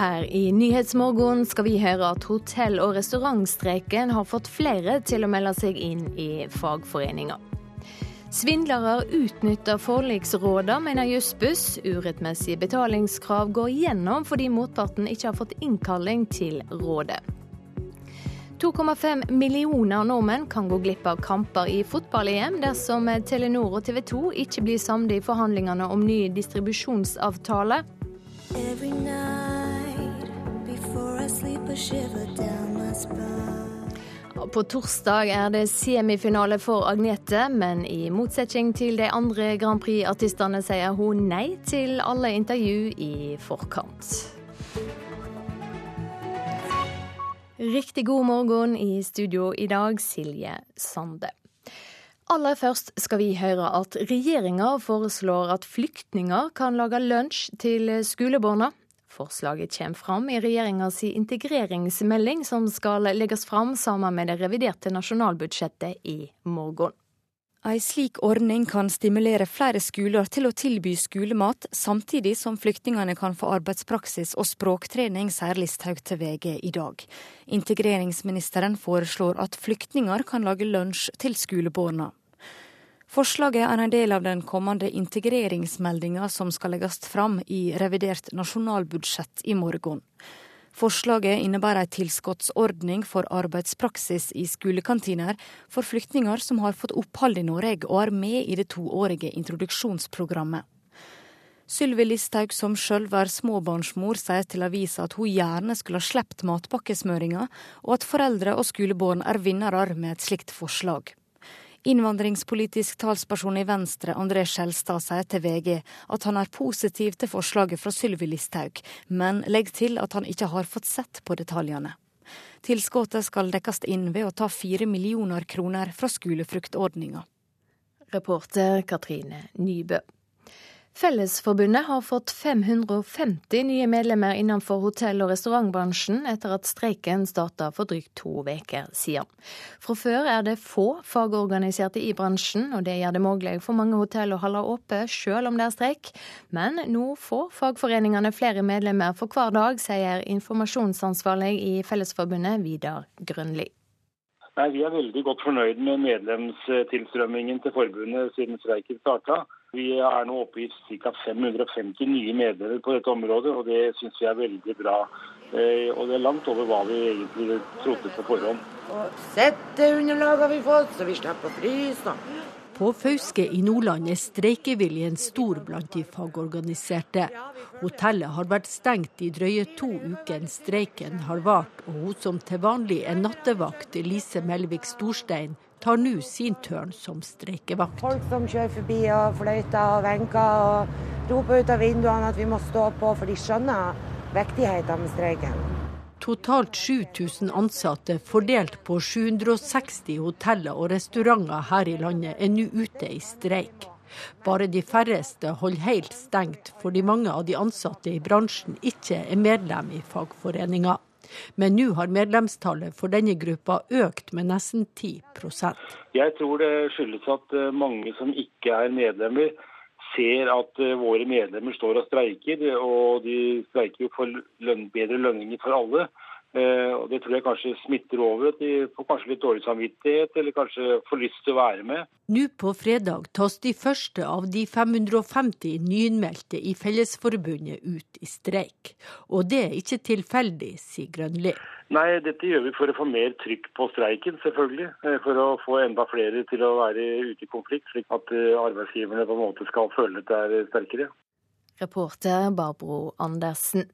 Her i Nyhetsmorgen skal vi høre at hotell- og restaurantstreiken har fått flere til å melde seg inn i fagforeninger. Svindlere utnytter forliksrådene, mener Jussbuss. Urettmessige betalingskrav går gjennom fordi motparten ikke har fått innkalling til rådet. 2,5 millioner nordmenn kan gå glipp av kamper i fotball-EM dersom Telenor og TV 2 ikke blir samlet i forhandlingene om ny distribusjonsavtale. Every på torsdag er det semifinale for Agnete, men i motsetning til de andre Grand Prix-artistene sier hun nei til alle intervju i forkant. Riktig god morgen i studio i dag, Silje Sande. Aller først skal vi høre at regjeringa foreslår at flyktninger kan lage lunsj til skolebarna. Forslaget kommer fram i regjeringas integreringsmelding, som skal legges fram sammen med det reviderte nasjonalbudsjettet i morgen. Ei slik ordning kan stimulere flere skoler til å tilby skolemat, samtidig som flyktningene kan få arbeidspraksis og språktrening, sier Listhaug til VG i dag. Integreringsministeren foreslår at flyktninger kan lage lunsj til skolebarna. Forslaget er en del av den kommende integreringsmeldinga som skal legges fram i revidert nasjonalbudsjett i morgen. Forslaget innebærer ei tilskottsordning for arbeidspraksis i skolekantiner for flyktninger som har fått opphold i Norge og er med i det toårige introduksjonsprogrammet. Sylvi Listhaug, som sjøl er småbarnsmor, sier til avisa at hun gjerne skulle ha sluppet matpakkesmøringa, og at foreldre og skolebarn er vinnere med et slikt forslag. Innvandringspolitisk talsperson i Venstre, André Skjelstad, sier til VG at han er positiv til forslaget fra Sylvi Listhaug, men legger til at han ikke har fått sett på detaljene. Tilskuddet skal dekkes inn ved å ta fire millioner kroner fra skolefruktordninga. Reporter Katrine Nybø. Fellesforbundet har fått 550 nye medlemmer innenfor hotell- og restaurantbransjen etter at streiken starta for drygt to uker siden. Fra før er det få fagorganiserte i bransjen, og det gjør det mulig for mange hotell å holde åpent selv om det er streik. Men nå får fagforeningene flere medlemmer for hver dag, sier informasjonsansvarlig i Fellesforbundet, Vidar Grønli. Nei, Vi er veldig godt fornøyd med medlemstilstrømmingen til forbundet siden streiken starta. Vi er nå oppe i ca. 550 nye medlemmer på dette området, og det syns vi er veldig bra. Eh, og det er langt over hva vi egentlig trodde på forhånd. Og Setteunderlag har vi fått, så vi slipper å fryse. På Fauske i Nordland er streikeviljen stor blant de fagorganiserte. Hotellet har vært stengt i drøye to uker streiken har vart, og hun som til vanlig er nattevakt, Lise Melvik Storstein, tar nå sin tørn som streikevakt. Folk som kjører forbi og fløyter og venker og roper ut av vinduene at vi må stå på, for de skjønner viktigheten med streiken. Totalt 7000 ansatte fordelt på 760 hoteller og restauranter her i landet er nå ute i streik. Bare de færreste holder helt stengt fordi mange av de ansatte i bransjen ikke er medlem i fagforeninga. Men nå har medlemstallet for denne gruppa økt med nesten 10% Jeg tror det skyldes at eh, mange som ikke er medlemmer, ser at eh, våre medlemmer står og streiker. Og de streiker jo for bedre lønninger for alle. Eh, og Det tror jeg kanskje smitter over. At de får kanskje litt dårlig samvittighet, eller kanskje får lyst til å være med. Nå på fredag tas de første av de 550 nyinnmeldte i Fellesforbundet ut i streik. Og det er ikke tilfeldig, sier Grønli. Nei, dette gjør vi for å få mer trykk på streiken, selvfølgelig. Eh, for å få enda flere til å være ute i konflikt, slik at eh, arbeidsgiverne på en måte skal føle at det er sterkere. Reporter Barbro Andersen.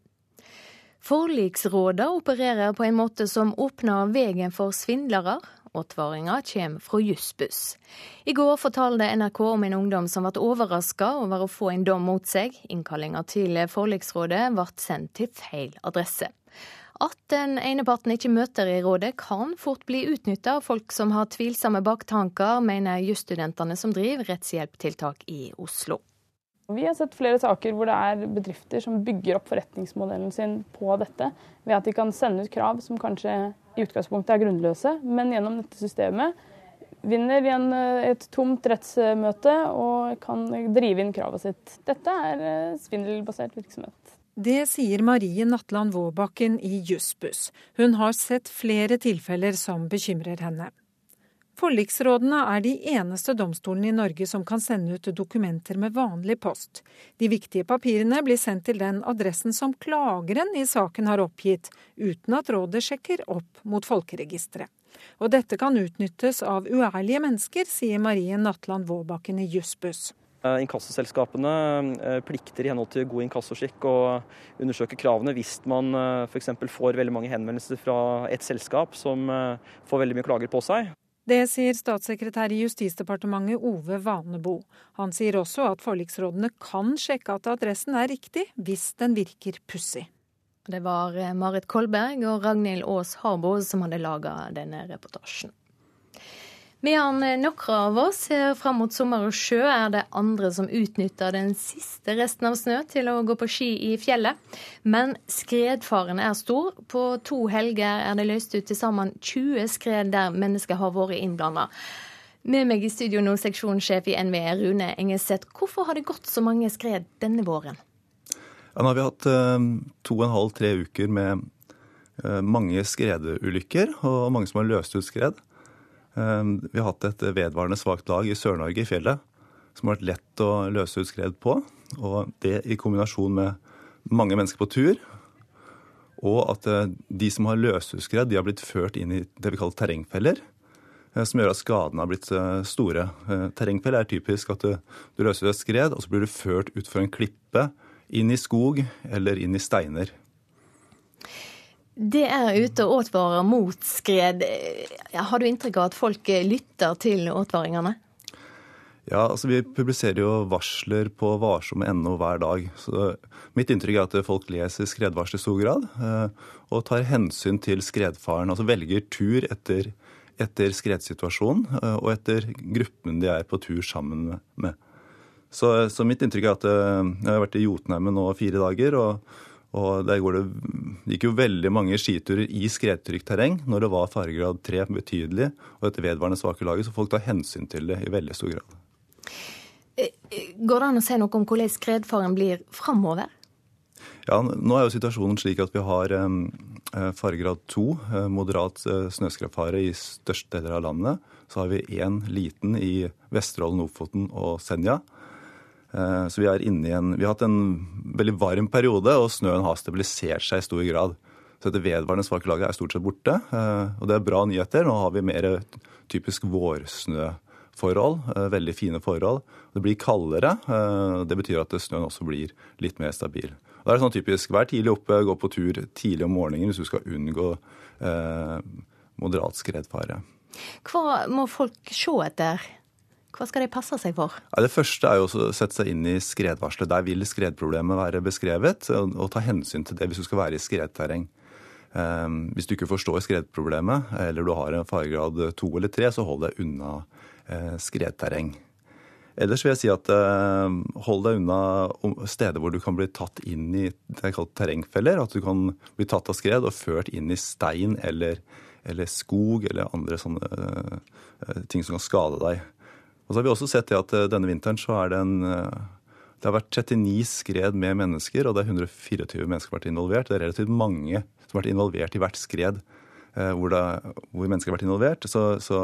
Forliksråda opererer på en måte som åpner veien for svindlere. Advaringa kommer fra Jussbuss. I går fortalte NRK om en ungdom som ble overraska over å få en dom mot seg. Innkallinga til forliksrådet ble sendt til feil adresse. At den ene parten ikke møter i rådet, kan fort bli utnytta av folk som har tvilsomme baktanker, mener jusstudentene som driver rettshjelptiltak i Oslo. Vi har sett flere saker hvor det er bedrifter som bygger opp forretningsmodellen sin på dette, ved at de kan sende ut krav som kanskje i utgangspunktet er grunnløse, men gjennom dette systemet vinner i en, et tomt rettsmøte og kan drive inn kravet sitt. Dette er eh, svindelbasert virksomhet. Det sier Marie Natland Våbakken i Jussbuss. Hun har sett flere tilfeller som bekymrer henne. Forliksrådene er de eneste domstolene i Norge som kan sende ut dokumenter med vanlig post. De viktige papirene blir sendt til den adressen som klageren i saken har oppgitt, uten at rådet sjekker opp mot folkeregisteret. Og dette kan utnyttes av uærlige mennesker, sier Marie Natland Våbakken i Jussbuss. Eh, inkassoselskapene eh, plikter i henhold til god inkassoskikk å undersøke kravene hvis man eh, f.eks. får veldig mange henvendelser fra et selskap som får veldig mye klager på seg. Det sier statssekretær i Justisdepartementet Ove Vanebo. Han sier også at forliksrådene kan sjekke at adressen er riktig, hvis den virker pussig. Det var Marit Kolberg og Ragnhild Aas Harbo som hadde laga denne reportasjen. Medan noen av oss ser fram mot sommer og sjø, er det andre som utnytter den siste resten av snø til å gå på ski i fjellet. Men skredfaren er stor. På to helger er det løst ut til sammen 20 skred der mennesker har vært innblanda. Med meg i studio nå, seksjonssjef i NVE, Rune Engeseth. Hvorfor har det gått så mange skred denne våren? Ja, nå har vi hatt uh, to og en halv, tre uker med uh, mange skredulykker, og mange som har løst ut skred. Ehm, vi har hatt et vedvarende svakt lag i Sør-Norge, i fjellet, som har vært lett å løse ut skred på. Og det i kombinasjon med mange mennesker på tur, og at eh, de som har løsutskred, de har blitt ført inn i det vi kaller terrengfeller. Eh, som gjør at skadene har blitt eh, store. Terrengfelle er typisk at du, du løser et skred, og så blir du ført utfor en klippe, inn i skog eller inn i steiner. Det er ute og advarer mot skred. Har du inntrykk av at folk lytter til advaringene? Ja, altså Vi publiserer jo varsler på varsom.no hver dag. Så mitt inntrykk er at folk leser skredvarsel i stor grad. Eh, og tar hensyn til skredfaren. Altså velger tur etter, etter skredsituasjonen eh, og etter gruppen de er på tur sammen med. Så, så mitt inntrykk er at eh, jeg har vært i Jotunheimen nå fire dager. og og der går det, gikk jo veldig mange skiturer i skredtrygt terreng når det var faregrad 3 betydelig, og et vedvarende svake laget, så folk tar hensyn til det i veldig stor grad. Eh, går det an å si noe om hvordan skredfaren blir framover? Ja, nå er jo situasjonen slik at vi har eh, faregrad 2, eh, moderat eh, snøskredfare i største deler av landet. Så har vi én liten i Vesterålen, Ofoten og Senja. Eh, så vi en Vi har hatt en veldig varm periode, og snøen har stabilisert seg i stor grad. Så dette vedvarende svake laget er stort sett borte. Eh, og det er bra nyheter. Nå har vi mer typisk vårsnøforhold. Eh, veldig fine forhold. Det blir kaldere. Det betyr at snøen også blir litt mer stabil. Og det er sånn typisk vær tidlig oppe, gå på tur tidlig om morgenen hvis du skal unngå moderat skredfare. Hva må folk se etter hva skal de passe seg for? Ja, det første er jo å sette seg inn i skredvarselet. Der vil skredproblemet være beskrevet, og, ta hensyn til det hvis du skal være i skredterreng. Um, hvis du ikke forstår skredproblemet, eller du har en faregrad to eller tre, så hold deg unna uh, skredterreng. Ellers vil jeg si at uh, hold deg unna steder hvor du kan bli tatt inn i det er kalt terrengfeller. At du kan bli tatt av skred og ført inn i stein eller, eller skog eller andre sånne uh, ting som kan skade deg. Og så har vi også sett det at eh, denne vinteren så er det en eh, Det har vært 39 skred med mennesker, og det er 124 mennesker som har vært involvert. Det er relativt mange som har vært involvert i hvert skred eh, hvor, det, hvor mennesker har vært involvert. Så, så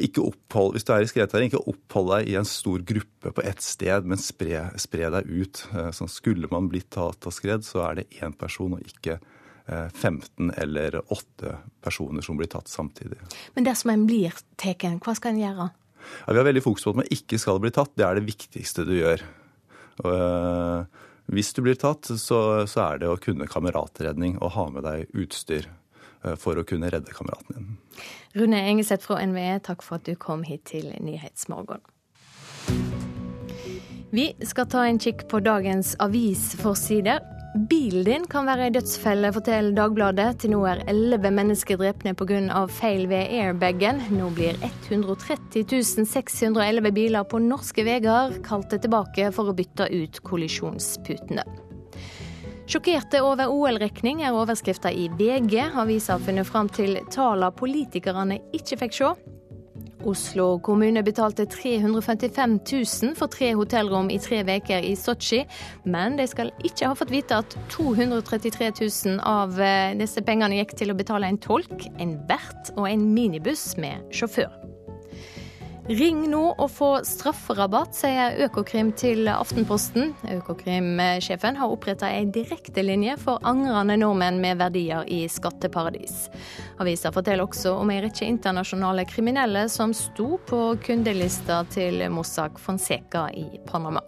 ikke opphold, hvis du er i skredterreng, ikke opphold deg i en stor gruppe på ett sted, men spre, spre deg ut. Så skulle man blitt tatt av skred, så er det én person og ikke 15 eller 8 personer som blir tatt samtidig. Men dersom en blir tatt, hva skal en gjøre? Ja, vi har veldig fokus på at man ikke skal bli tatt. Det er det viktigste du gjør. Og, øh, hvis du blir tatt, så, så, er det å kunne kameratredning og ha med deg utstyr øh, for å kunne redde kameraten din. Rune Engeseth fra NVE, takk for at du kom hit til Nyhetsmorgen. Vi skal ta en kikk på dagens avisforsider. Bilen din kan være ei dødsfelle, forteller Dagbladet. Til nå er elleve mennesker drepne pga. feil ved airbagen. Nå blir 130 611 biler på norske veier kalt tilbake for å bytte ut kollisjonsputene. Sjokkerte over OL-rekning er overskrifta i VG. Avisa har funnet fram til tallene politikerne ikke fikk se. Oslo kommune betalte 355 000 for tre hotellrom i tre uker i Sotsji, men de skal ikke ha fått vite at 233 000 av eh, disse pengene gikk til å betale en tolk, en vert og en minibuss med sjåfør. Ring nå og få strafferabatt, sier Økokrim til Aftenposten. Økokrim-sjefen har oppretta ei direktelinje for angrende nordmenn med verdier i skatteparadis. Avisa forteller også om ei rekke internasjonale kriminelle som sto på kundelista til Mossack Fonseca i Panama.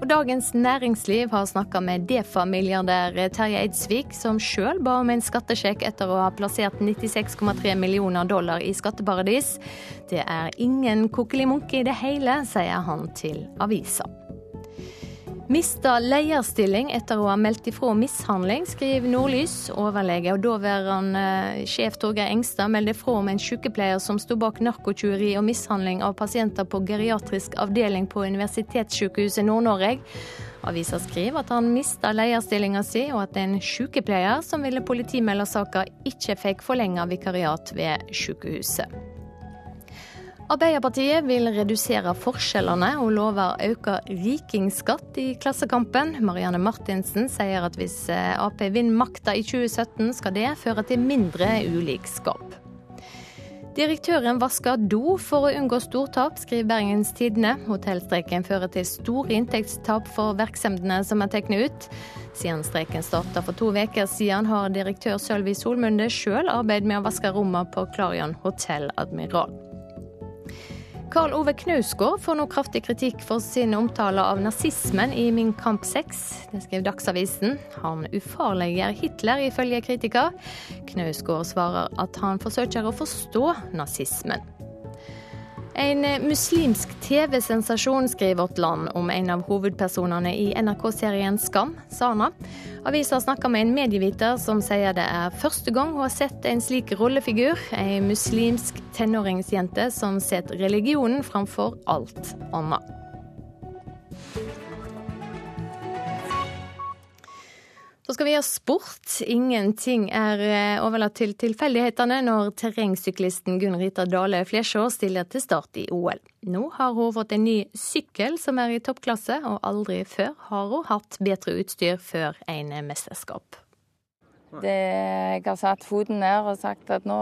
Og Dagens Næringsliv har snakka med Defa-milliardær Terje Eidsvik, som sjøl ba om en skattesjekk etter å ha plassert 96,3 millioner dollar i skatteparadis. Det er ingen kokkelimunke i det hele, sier han til avisa. Mista leierstilling etter å ha meldt ifra mishandling, skriver Nordlys. Overlege og daværende sjef Torgeir Engstad melder fra om en sykepleier som sto bak narkotyveri og mishandling av pasienter på geriatrisk avdeling på Universitetssykehuset Nord-Norge. Avisa skriver at han mista lederstillinga si, og at en sykepleier som ville politimelde saka, ikke fikk forlenga vikariat ved sykehuset. Arbeiderpartiet vil redusere forskjellene og lover økt rikingskatt i Klassekampen. Marianne Martinsen sier at hvis eh, Ap vinner makta i 2017, skal det føre til mindre ulikskap. Direktøren vasker do for å unngå stortap, skriver Bergens Tidende. Hotellstreiken fører til store inntektstap for virksomhetene som er tatt ut. Siden streiken starta for to uker siden, har direktør Sølvi Solmunde sjøl arbeidet med å vaske rommene på Klarion hotell Admiral. Karl Ove Knausgård får nå kraftig kritikk for sin omtale av nazismen i Min kamp 6. Det skrev Dagsavisen. Han ufarliggjør Hitler, ifølge kritiker. Knausgård svarer at han forsøker å forstå nazismen. En muslimsk TV-sensasjon skriver Vårt Land om en av hovedpersonene i NRK-serien Skam, Sana. Avisa snakker med en medieviter som sier det er første gang hun har sett en slik rollefigur. Ei muslimsk tenåringsjente som setter religionen framfor alt annet. Skal vi ha sport. Ingenting er eh, overlatt til tilfeldighetene når terrengsyklisten Gunn Rita Dale Flesjå stiller til start i OL. Nå har hun fått en ny sykkel som er i toppklasse, og aldri før har hun hatt bedre utstyr før en mesterskap. Det, jeg har satt foten ned og sagt at nå,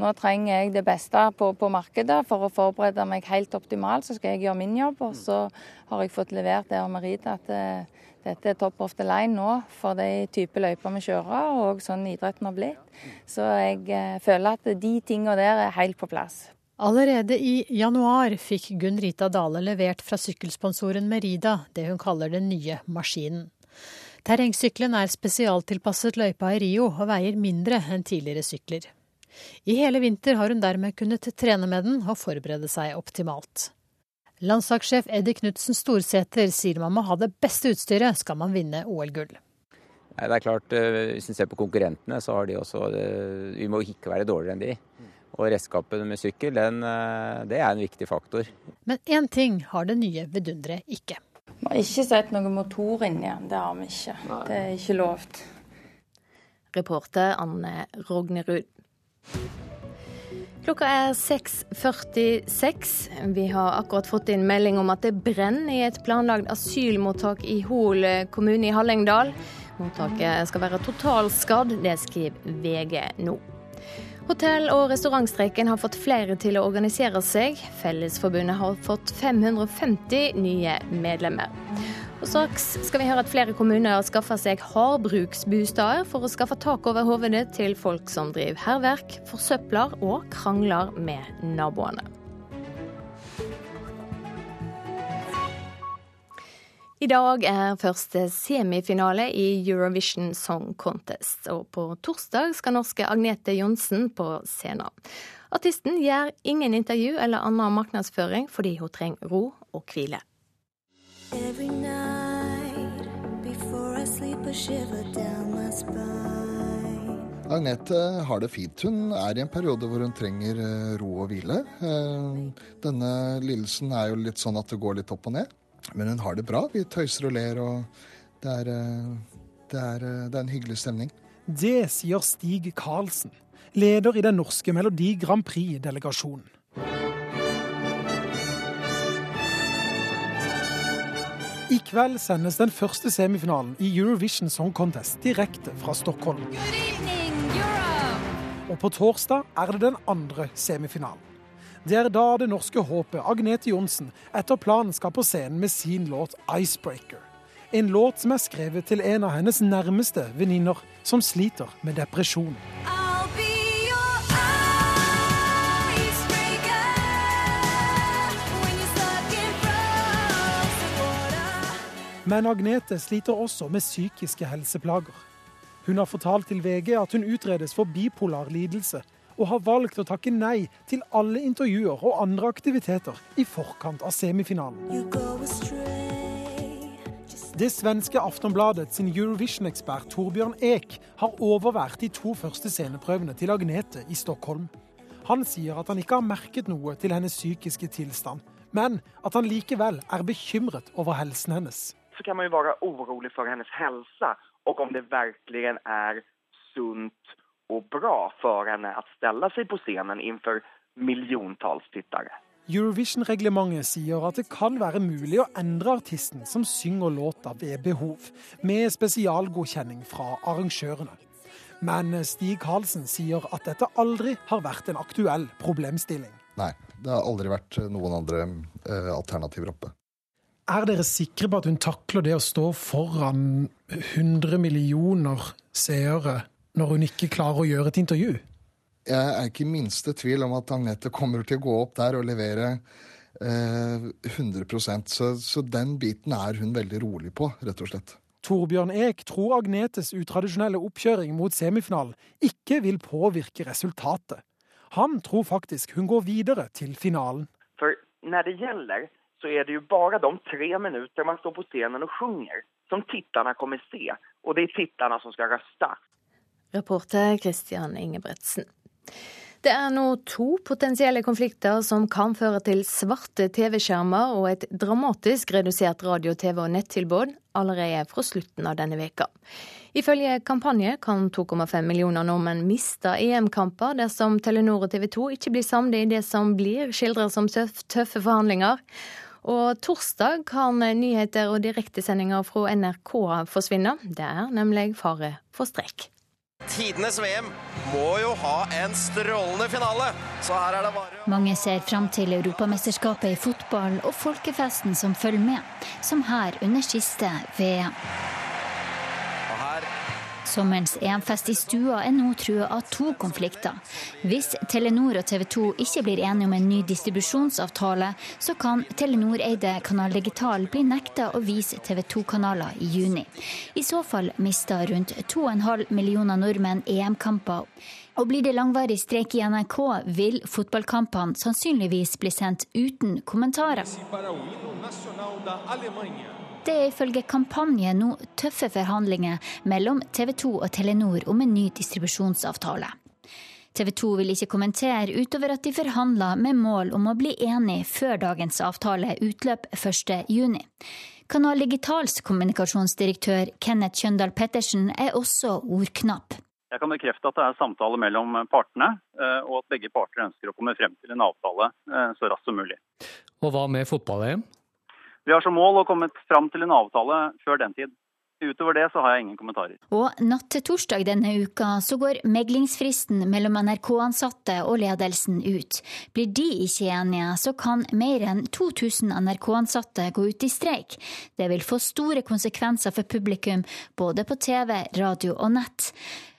nå trenger jeg det beste på, på, markedet for å forberede meg helt optimalt. Så skal jeg gjøre min jobb, og så har jeg fått levert det av Merita at eh, dette er top of the line nå for de type løyper vi kjører, og sånn idretten har blitt. Så jeg eh, føler at de tinga der er helt på plass. Allerede i januar fikk Gunn Rita Dale levert fra sykkelsponsoren Merida det hun kaller den nye maskinen. Terrengsykkelen er spesialtilpasset løypa i Rio og veier mindre enn tidligere sykler. I hele vinter har hun dermed kunnet trene med den og forberede seg optimalt. Landslagssjef Eddie Knutsen Storsæter sier man må ha det beste utstyret skal man vinne OL-gull. Det er klart, eh, Hvis vi ser på konkurrentene, så har de også eh, Vi må ikke være dårligere enn de. Og redskapen med sykkel, den, eh, det er en viktig faktor. Men én ting har det nye vidunderet ikke. Vi har ikke sett noen motor inni den. Det har vi ikke. Det er ikke lovt. Reporter Anne Rognerud. Klokka er 6.46. Vi har akkurat fått inn melding om at det brenner i et planlagt asylmottak i Hol kommune i Hallingdal. Mottaket skal være totalskadd, det skriver VG nå. Hotell- og restaurantstreiken har fått flere til å organisere seg. Fellesforbundet har fått 550 nye medlemmer. Og Straks skal vi høre at flere kommuner skaffer seg hardbruksbosteder for å skaffe tak over hodet til folk som driver hærverk, forsøpler og krangler med naboene. I dag er første semifinale i Eurovision Song Contest, og på torsdag skal norske Agnete Johnsen på scenen. Artisten gjør ingen intervju eller annen markedsføring fordi hun trenger ro og hvile. Every night before I sleep a shiver down my spine. Agnete har det fint. Hun er i en periode hvor hun trenger eh, ro og hvile. Eh, denne lidelsen er jo litt sånn at det går litt opp og ned. Men hun har det bra. Vi tøyser og ler, og det er, eh, det er, det er en hyggelig stemning. Det sier Stig Karlsen. leder i den norske Melodi Grand Prix-delegasjonen. I kveld sendes den første semifinalen i Eurovision Song Contest direkte fra Stockholm. Og på torsdag er det den andre semifinalen. Det er da det norske håpet Agnete Johnsen etter planen skal på scenen med sin låt 'Icebreaker'. En låt som er skrevet til en av hennes nærmeste venninner, som sliter med depresjon. Men Agnete sliter også med psykiske helseplager. Hun har fortalt til VG at hun utredes for bipolar lidelse, og har valgt å takke nei til alle intervjuer og andre aktiviteter i forkant av semifinalen. Det svenske Aftonbladet sin Eurovision-ekspert Torbjørn Eek har overvært de to første sceneprøvene til Agnete i Stockholm. Han sier at han ikke har merket noe til hennes psykiske tilstand, men at han likevel er bekymret over helsen hennes så kan man jo være orolig for hennes helse, og om det virkelig er sunt og bra for henne å stelle seg på scenen inför miljontals tittare. Eurovision-reglementet sier at det kan være mulig å endre artisten som synger låta ved behov, med spesialgodkjenning fra arrangørene. Men Stig Karlsen sier at dette aldri har vært en aktuell problemstilling. Nei, det har aldri vært noen andre eh, alternativer oppe. Er dere sikre på at hun takler det å stå foran 100 millioner seere når hun ikke klarer å gjøre et intervju? Jeg er ikke i minste tvil om at Agnete kommer til å gå opp der og levere eh, 100 så, så den biten er hun veldig rolig på, rett og slett. Torbjørn Eek tror Agnetes utradisjonelle oppkjøring mot semifinalen ikke vil påvirke resultatet. Han tror faktisk hun går videre til finalen. For når det gjelder så er det jo bare de tre minutter man står på scenen og synger, som tittarna kommer se. Og det er tittarna som skal røste. Reporter Christian Ingebretsen. Det er nå to potensielle konflikter som kan føre til svarte TV-skjermer og et dramatisk redusert radio-, TV- og nettilbud allerede fra slutten av denne veka. Ifølge kampanje kan 2,5 millioner nordmenn miste EM-kamper dersom Telenor og TV 2 ikke blir samlet i det som blir skildret som tøffe forhandlinger. Og torsdag kan nyheter og direktesendinger fra NRK forsvinne. Det er nemlig fare for streik. Tidenes VM må jo ha en strålende finale, så her er det bare Mange ser fram til Europamesterskapet i fotball og folkefesten som følger med, som her under siste VM. Sommerens EM-fest i stua er nå trua av to konflikter. Hvis Telenor og TV 2 ikke blir enige om en ny distribusjonsavtale, så kan Telenor-eide Kanal Digital bli nekta å vise TV 2-kanaler i juni. I så fall mister rundt 2,5 millioner nordmenn EM-kamper. Og blir det langvarig streik i NRK, vil fotballkampene sannsynligvis bli sendt uten kommentarer. Det er ifølge Kampanje nå tøffe forhandlinger mellom TV 2 og Telenor om en ny distribusjonsavtale. TV 2 vil ikke kommentere utover at de forhandler med mål om å bli enig før dagens avtale utløp 1.6. Kanal Digitals kommunikasjonsdirektør Kenneth Kjøndal Pettersen er også ordknapp. Jeg kan bekrefte at det er samtale mellom partene, eh, og at begge parter ønsker å komme frem til en avtale eh, så raskt som mulig. Og hva med fotball-EM? Vi har som mål å komme frem til en avtale før den tid. Utover det så har jeg ingen kommentarer. Og natt til torsdag denne uka så går meglingsfristen mellom NRK-ansatte og ledelsen ut. Blir de ikke enige, så kan mer enn 2000 NRK-ansatte gå ut i streik. Det vil få store konsekvenser for publikum, både på TV, radio og nett.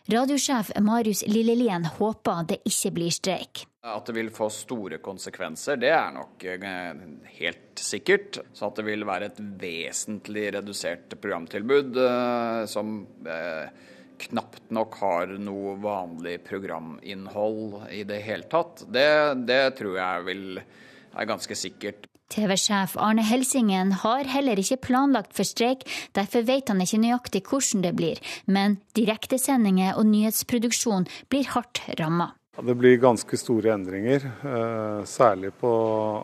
Radiosjef Marius Lillelien håper det ikke blir streik. At det vil få store konsekvenser, det er nok eh, helt sikkert. Så at det vil være et vesentlig redusert programtilbud eh, som eh, knapt nok har noe vanlig programinnhold i det hele tatt, det, det tror jeg vil er ganske sikkert. TV-sjef Arne Helsingen har heller ikke planlagt for streik, derfor vet han ikke nøyaktig hvordan det blir, men direktesendinger og nyhetsproduksjon blir hardt ramma. Det blir ganske store endringer. Eh, særlig på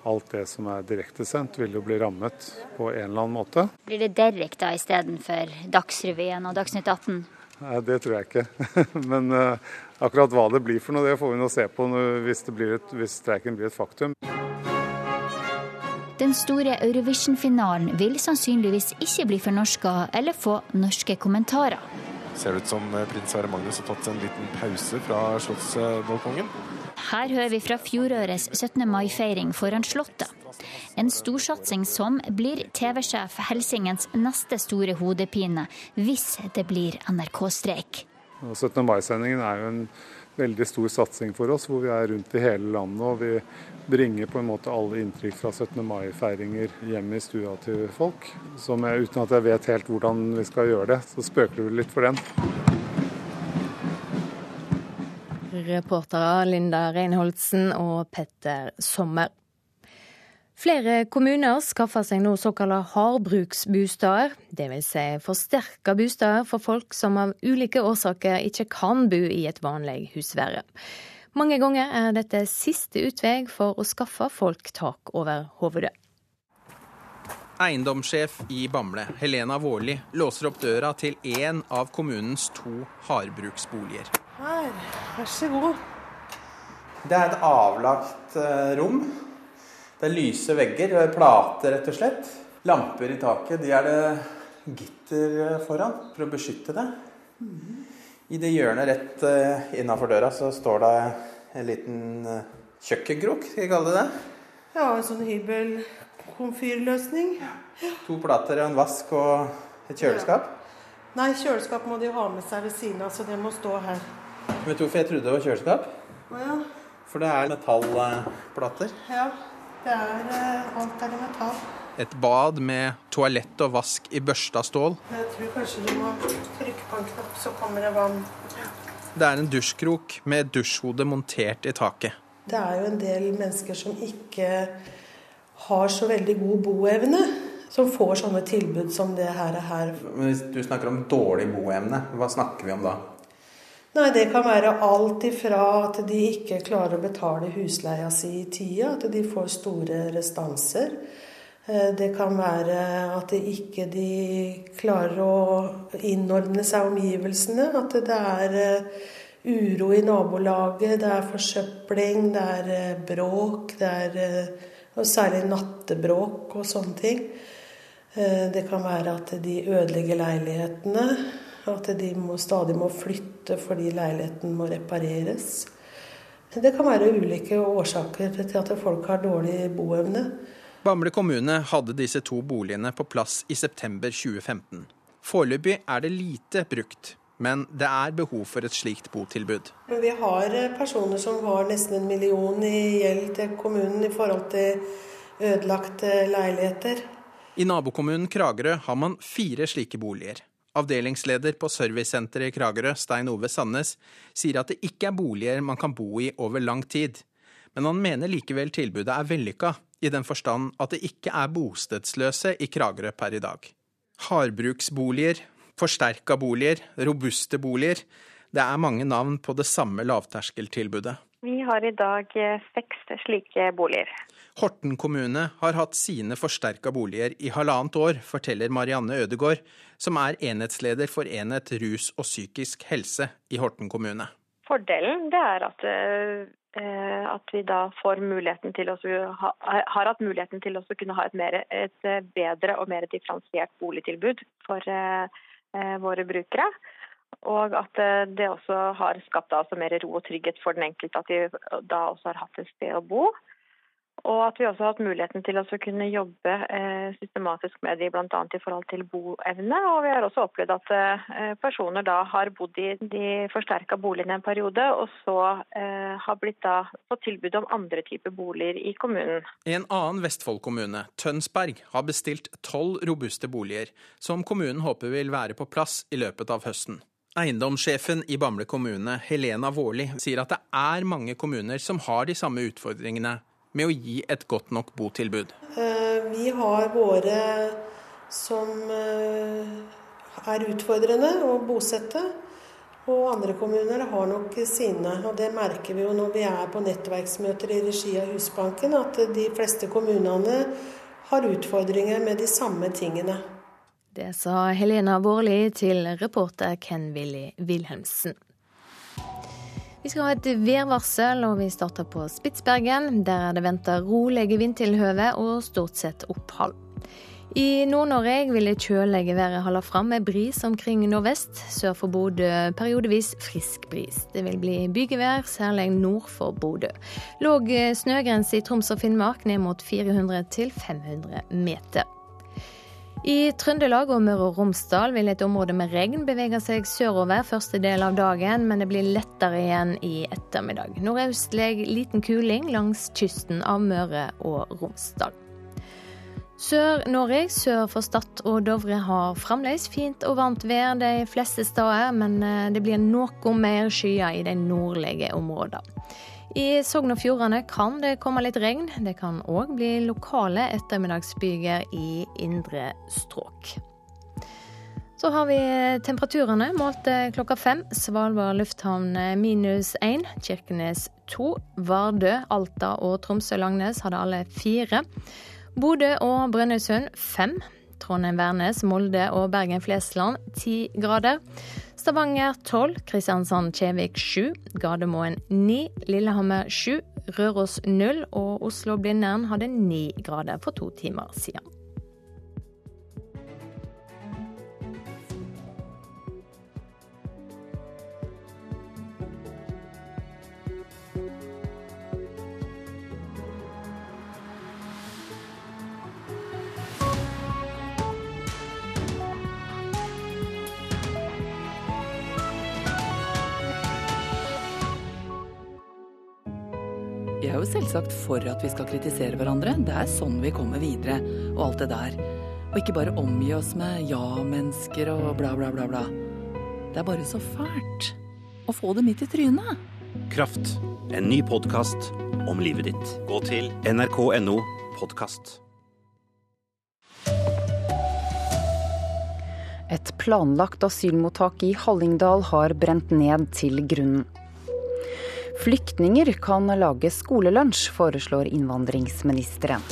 alt det som er direktesendt, vil jo bli rammet på en eller annen måte. Blir det Derek da istedenfor Dagsrevyen og Dagsnytt 18? Nei, det tror jeg ikke. Men eh, Akkurat hva det blir for noe, det får vi nå se på hvis, et, hvis streiken blir et faktum. Den store Eurovision-finalen vil sannsynligvis ikke bli fornorska eller få norske kommentarer. Ser ut som prins Sverre Magnus har tatt en liten pause fra slottsbalkongen? Her hører vi fra fjorårets 17. mai-feiring foran Slottet. En storsatsing som blir TV-sjef Helsingens neste store hodepine hvis det blir NRK-streik. 17. mai-sendingen er jo en veldig stor satsing for oss, hvor vi er rundt i hele landet. og Vi bringer på en måte alle inntrykk fra 17. mai-feiringer hjem i stua til folk. Som jeg, uten at jeg vet helt hvordan vi skal gjøre det, så spøker du litt for den. Reportere Linda Reinholdsen og Petter Sommer. Flere kommuner skaffer seg nå såkalte hardbruksbosteder, dvs. Si forsterka bosteder for folk som av ulike årsaker ikke kan bo i et vanlig husvære. Mange ganger er dette siste utvei for å skaffe folk tak over hodet. Eiendomssjef i Bamble, Helena Vårli, låser opp døra til én av kommunens to hardbruksboliger. Her, vær så god. Det er et avlagt eh, rom det er lyse vegger, plater rett og slett. Lamper i taket. De er det gitter foran for å beskytte det. I det hjørnet rett uh, innafor døra så står det en liten uh, kjøkkenkrok, skal jeg kalle det det. Ja, en sånn hybelkomfyrløsning. Ja. To plater, en vask og et kjøleskap. Ja. Nei, kjøleskap må de ha med seg ved siden av, så det må stå her. Vet du hvorfor jeg trodde det var kjøleskap? Ja. For det er metallplater. Ja. Det er eh, alt er i metall. Et bad med toalett og vask i børsta stål. Jeg tror kanskje du må trykke på en knapp, så kommer det vann. Det er en dusjkrok med dusjhode montert i taket. Det er jo en del mennesker som ikke har så veldig god boevne, som får sånne tilbud som det her er her. Men Hvis du snakker om dårlig boevne, hva snakker vi om da? Nei, Det kan være alt ifra at de ikke klarer å betale husleia si i tida, at de får store restanser. Eh, det kan være at de ikke klarer å innordne seg omgivelsene. At det er eh, uro i nabolaget, det er forsøpling, det er eh, bråk. Det er særlig nattebråk og sånne ting. Det kan være at de ødelegger leilighetene. At de må, stadig må flytte fordi leiligheten må repareres. Det kan være ulike årsaker til at folk har dårlig boevne. Bamble kommune hadde disse to boligene på plass i september 2015. Foreløpig er det lite brukt, men det er behov for et slikt botilbud. Vi har personer som har nesten en million i gjeld til kommunen i forhold til ødelagte leiligheter. I nabokommunen Kragerø har man fire slike boliger. Avdelingsleder på servicesenteret i Kragerø, Stein Ove Sandnes, sier at det ikke er boliger man kan bo i over lang tid. Men han mener likevel tilbudet er vellykka, i den forstand at det ikke er bostedsløse i Kragerø per i dag. Hardbruksboliger, forsterka boliger, robuste boliger. Det er mange navn på det samme lavterskeltilbudet. Vi har i dag eh, seks slike boliger. Horten kommune har hatt sine forsterka boliger i halvannet år, forteller Marianne Ødegård, som er enhetsleder for enhet rus og psykisk helse i Horten kommune. Fordelen det er at, eh, at vi da får muligheten til å ha, har hatt muligheten til å kunne ha et, mer, et, bedre og mer differensiert boligtilbud for eh, våre brukere. Og at det også har skapt altså mer ro og trygghet for den enkelte, at de da også har hatt et sted å bo. Og at vi også har hatt muligheten til å kunne jobbe eh, systematisk med de bl.a. i forhold til boevne. Og vi har også opplevd at eh, personer da har bodd i de forsterka boligene en periode, og så eh, har blitt da fått tilbud om andre typer boliger i kommunen. En annen Vestfold-kommune, Tønsberg, har bestilt tolv robuste boliger, som kommunen håper vil være på plass i løpet av høsten. Eiendomssjefen i Bamble kommune, Helena Vårli, sier at det er mange kommuner som har de samme utfordringene med å gi et godt nok botilbud? Eh, vi har våre som eh, er utfordrende å bosette. Og andre kommuner har nok sine. Og det merker vi jo når vi er på nettverksmøter i regi av Husbanken, at de fleste kommunene har utfordringer med de samme tingene. Det sa Helena Vårli til reporter Ken Willy Wilhelmsen. Vi skal ha et værvarsel, og vi starter på Spitsbergen. Der er det venta rolige vindtilhøve og stort sett opphold. I Nord-Norge vil det kjølige været holde fram med bris omkring nordvest. Sør for Bodø periodevis frisk bris. Det vil bli bygevær, særlig nord for Bodø. Låg snøgrense i Troms og Finnmark ned mot 400 500 meter. I Trøndelag og Møre og Romsdal vil et område med regn bevege seg sørover første del av dagen, men det blir lettere igjen i ettermiddag. Nordøstlig liten kuling langs kysten av Møre og Romsdal. Sør-Norge sør for Stad og Dovre har fremdeles fint og varmt vær de fleste steder, men eh, det blir noe mer skyer i de nordlige områdene. I Sogn og Fjordane kan det komme litt regn. Det kan òg bli lokale ettermiddagsbyger i indre strøk. Så har vi temperaturene målt klokka fem. Svalbard lufthavn minus én, Kirkenes to. Vardø, Alta og Tromsø-Langnes hadde alle fire. Bodø og Brønnøysund fem. Trondheim-Værnes, Molde og Bergen-Flesland ti grader. Stavanger tolv, Kristiansand-Kjevik 7, Gardermoen 9, Lillehammer 7, Røros 0 og Oslo-Blindern hadde 9 grader for to timer siden. Jo selvsagt for at vi skal kritisere hverandre. Det er sånn vi kommer videre, og alt det der. Og ikke bare omgi oss med ja-mennesker og bla, bla, bla, bla. Det er bare så fælt å få det midt i trynet. Kraft. En ny podkast om livet ditt. Gå til nrk.no podkast. Et planlagt asylmottak i Hallingdal har brent ned til grunnen. Flyktninger kan lage skolelunsj, foreslår innvandringsministeren.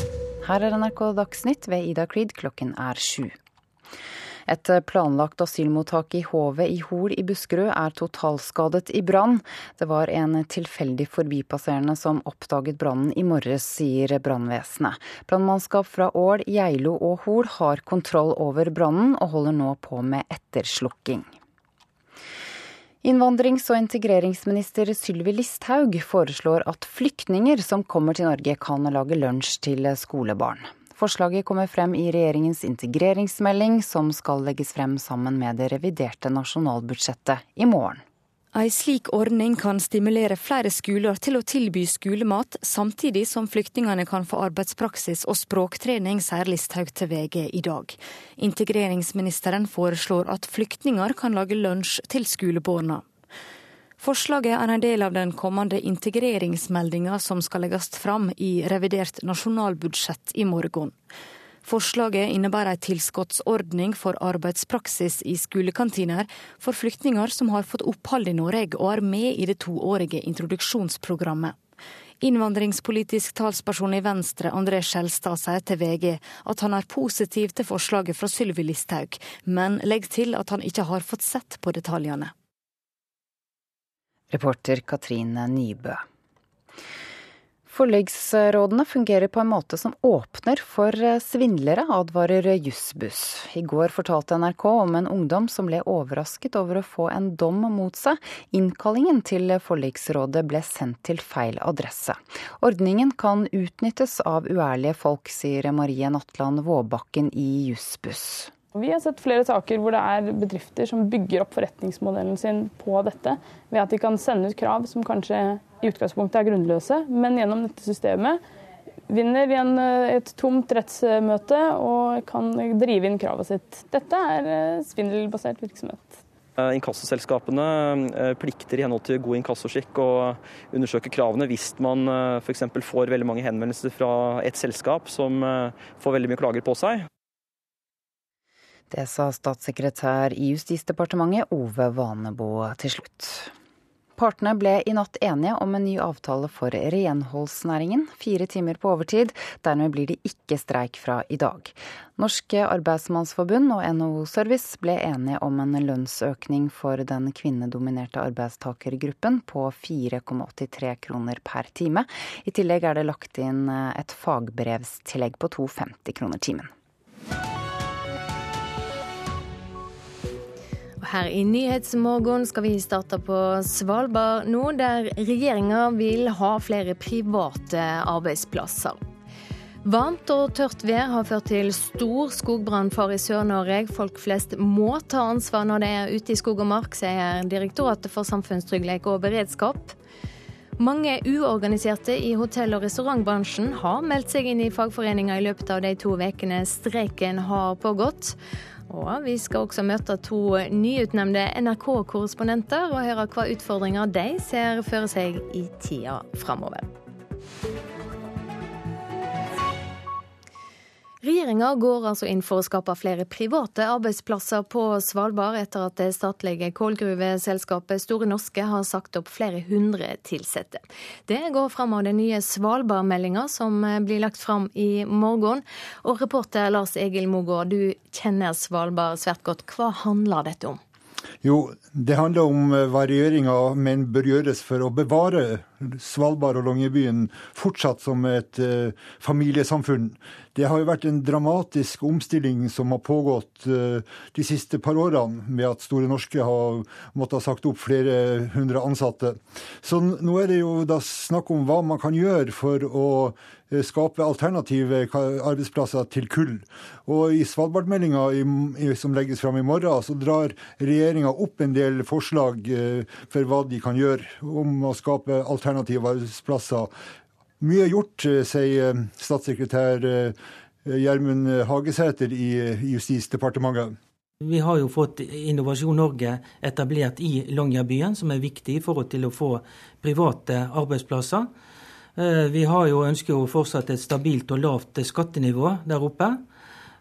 Her er NRK Dagsnytt ved Ida Creed, klokken er sju. Et planlagt asylmottak i Hovet i Hol i Buskerud er totalskadet i brann. Det var en tilfeldig forbipasserende som oppdaget brannen i morges, sier brannvesenet. Brannmannskap fra Ål, Geilo og Hol har kontroll over brannen, og holder nå på med etterslukking. Innvandrings- og integreringsminister Sylvi Listhaug foreslår at flyktninger som kommer til Norge kan lage lunsj til skolebarn. Forslaget kommer frem i regjeringens integreringsmelding, som skal legges frem sammen med det reviderte nasjonalbudsjettet i morgen. Ei slik ordning kan stimulere flere skoler til å tilby skolemat, samtidig som flyktningene kan få arbeidspraksis og språktrening, sier Listhaug til VG i dag. Integreringsministeren foreslår at flyktninger kan lage lunsj til skolebarna. Forslaget er en del av den kommende integreringsmeldinga som skal legges fram i revidert nasjonalbudsjett i morgen. Forslaget innebærer en tilskuddsordning for arbeidspraksis i skolekantiner for flyktninger som har fått opphold i Norge og er med i det toårige introduksjonsprogrammet. Innvandringspolitisk talsperson i Venstre, André Skjelstad, sier til VG at han er positiv til forslaget fra Sylvi Listhaug, men legger til at han ikke har fått sett på detaljene. Reporter Katrine Nybø. Forlegsrådene fungerer på en måte som åpner for svindlere, advarer Jussbuss. I går fortalte NRK om en ungdom som ble overrasket over å få en dom mot seg. Innkallingen til forliksrådet ble sendt til feil adresse. Ordningen kan utnyttes av uærlige folk, sier Marie Natland Våbakken i Jussbuss. Vi har sett flere saker hvor det er bedrifter som bygger opp forretningsmodellen sin på dette, ved at de kan sende ut krav som kanskje i utgangspunktet er grunnløse, men gjennom dette systemet vinner i en, et tomt rettsmøte og kan drive inn kravet sitt. Dette er svindelbasert virksomhet. Inkassoselskapene plikter i henhold til god inkassoskikk å undersøke kravene hvis man f.eks. får veldig mange henvendelser fra et selskap som får veldig mye klager på seg. Det sa statssekretær i Justisdepartementet Ove Vanebo til slutt. Partene ble i natt enige om en ny avtale for renholdsnæringen. Fire timer på overtid. Dermed blir det ikke streik fra i dag. Norske arbeidsmannsforbund og NHO Service ble enige om en lønnsøkning for den kvinnedominerte arbeidstakergruppen på 4,83 kroner per time. I tillegg er det lagt inn et fagbrevstillegg på 2,50 kroner timen. Her i Nyhetsmorgen skal vi starte på Svalbard nå, der regjeringa vil ha flere private arbeidsplasser. Varmt og tørt vær har ført til stor skogbrannfare i Sør-Norge. Folk flest må ta ansvar når de er ute i skog og mark, sier Direktoratet for samfunnstrygghet og beredskap. Mange uorganiserte i hotell- og restaurantbransjen har meldt seg inn i fagforeninga i løpet av de to ukene streiken har pågått. Og vi skal også møte to nyutnevnte NRK-korrespondenter og høre hva utfordringer de ser for seg i tida framover. Regjeringa går altså inn for å skape flere private arbeidsplasser på Svalbard, etter at det statlige kullgruveselskapet Store Norske har sagt opp flere hundre ansatte. Det går fram av den nye Svalbard-meldinga som blir lagt fram i morgen. Og reporter Lars Egil Mogård, du kjenner Svalbard svært godt. Hva handler dette om? Jo, det handler om hva regjeringa men bør gjøres for å bevare Svalbard og Longyearbyen fortsatt som et uh, familiesamfunn. Det har jo vært en dramatisk omstilling som har pågått uh, de siste par årene, med at Store Norske har måttet ha sagt opp flere hundre ansatte. Så nå er det jo da snakk om hva man kan gjøre for å uh, skape alternative arbeidsplasser til kull. Og i Svalbardmeldinga som legges fram i morgen, så drar regjeringa opp en del forslag for hva de kan gjøre om å skape alternative arbeidsplasser. Mye er gjort, eh, sier eh, statssekretær eh, Gjermund Hagesæter i Justisdepartementet. Vi har jo fått Innovasjon Norge etablert i Longyearbyen, som er viktig i forhold til å få private arbeidsplasser. Vi har jo ønsker jo fortsatt et stabilt og lavt skattenivå der oppe.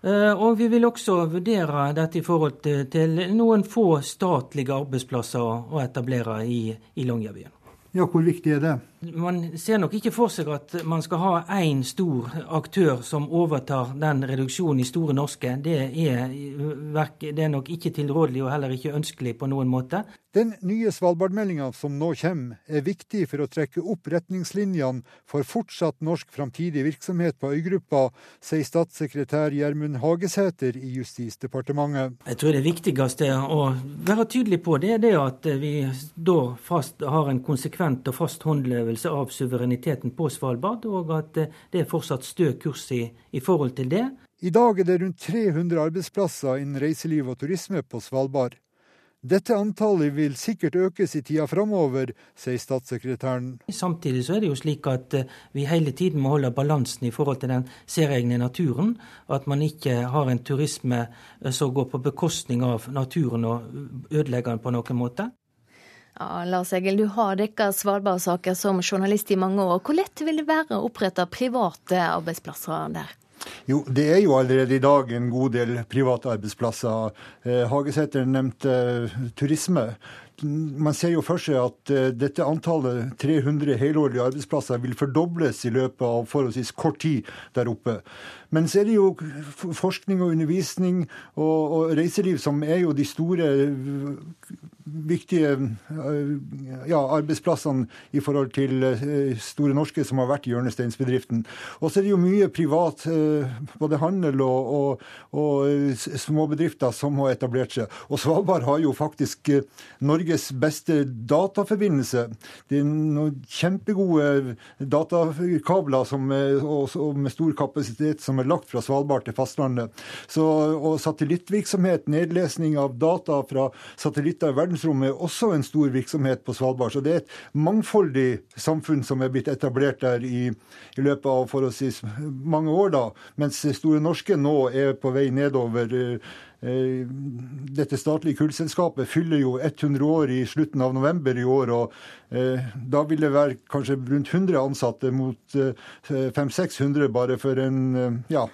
Og vi vil også vurdere dette i forhold til noen få statlige arbeidsplasser å etablere i, i Longyearbyen. Ja, Hvor viktig er det? Man ser nok ikke for seg at man skal ha én stor aktør som overtar den reduksjonen i Store Norske. Det er, det er nok ikke tilrådelig og heller ikke ønskelig på noen måte. Den nye Svalbardmeldinga som nå kommer, er viktig for å trekke opp retningslinjene for fortsatt norsk framtidig virksomhet på øygruppa, sier statssekretær Gjermund Hagesæter i Justisdepartementet. Jeg tror det viktigste å være tydelig på, det er det at vi da fast har en konsekvent og fast håndlevelse av suvereniteten på Svalbard, og at det er fortsatt stø kurs i, i forhold til det. I dag er det rundt 300 arbeidsplasser innen reiseliv og turisme på Svalbard. Dette antallet vil sikkert økes i tida framover, sier statssekretæren. Samtidig så er det jo slik at eh, vi hele tiden må holde balansen i forhold til den særegne naturen. At man ikke har en turisme eh, som går på bekostning av naturen og ødelegger den på noen måte. Ja, Lars Egil, du har dekka Svalbard-saker som journalist i mange år. Hvor lett vil det være å opprette private arbeidsplasser der? Jo, det er jo allerede i dag en god del private arbeidsplasser. Eh, Hagesæter nevnte eh, turisme. Man ser jo for seg at eh, dette antallet 300 helårlige arbeidsplasser vil fordobles i løpet av forholdsvis kort tid der oppe. Men så er det jo forskning og undervisning og, og reiseliv som er jo de store viktige ja, arbeidsplassene i forhold til eh, Store Norske, som har vært hjørnesteinsbedriften. Og så er det jo mye privat, eh, både handel og, og, og småbedrifter som har etablert seg. Og Svalbard har jo faktisk eh, Norges beste dataforbindelse. Det er noen kjempegode datakabler som, og, med stor kapasitet som er lagt fra Svalbard til fastlandet. Så, og satellittvirksomhet, nedlesning av data fra satellitter i verdensrommet er også en stor virksomhet på Svalbard. Så det er et mangfoldig samfunn som er blitt etablert der i, i løpet av forholdsvis mange år, da. Mens Store Norske nå er på vei nedover. Eh, dette statlige kullselskapet fyller jo 100 år i slutten av november i år. og eh, Da vil det være kanskje rundt 100 ansatte mot eh, 500-600 bare for en ja,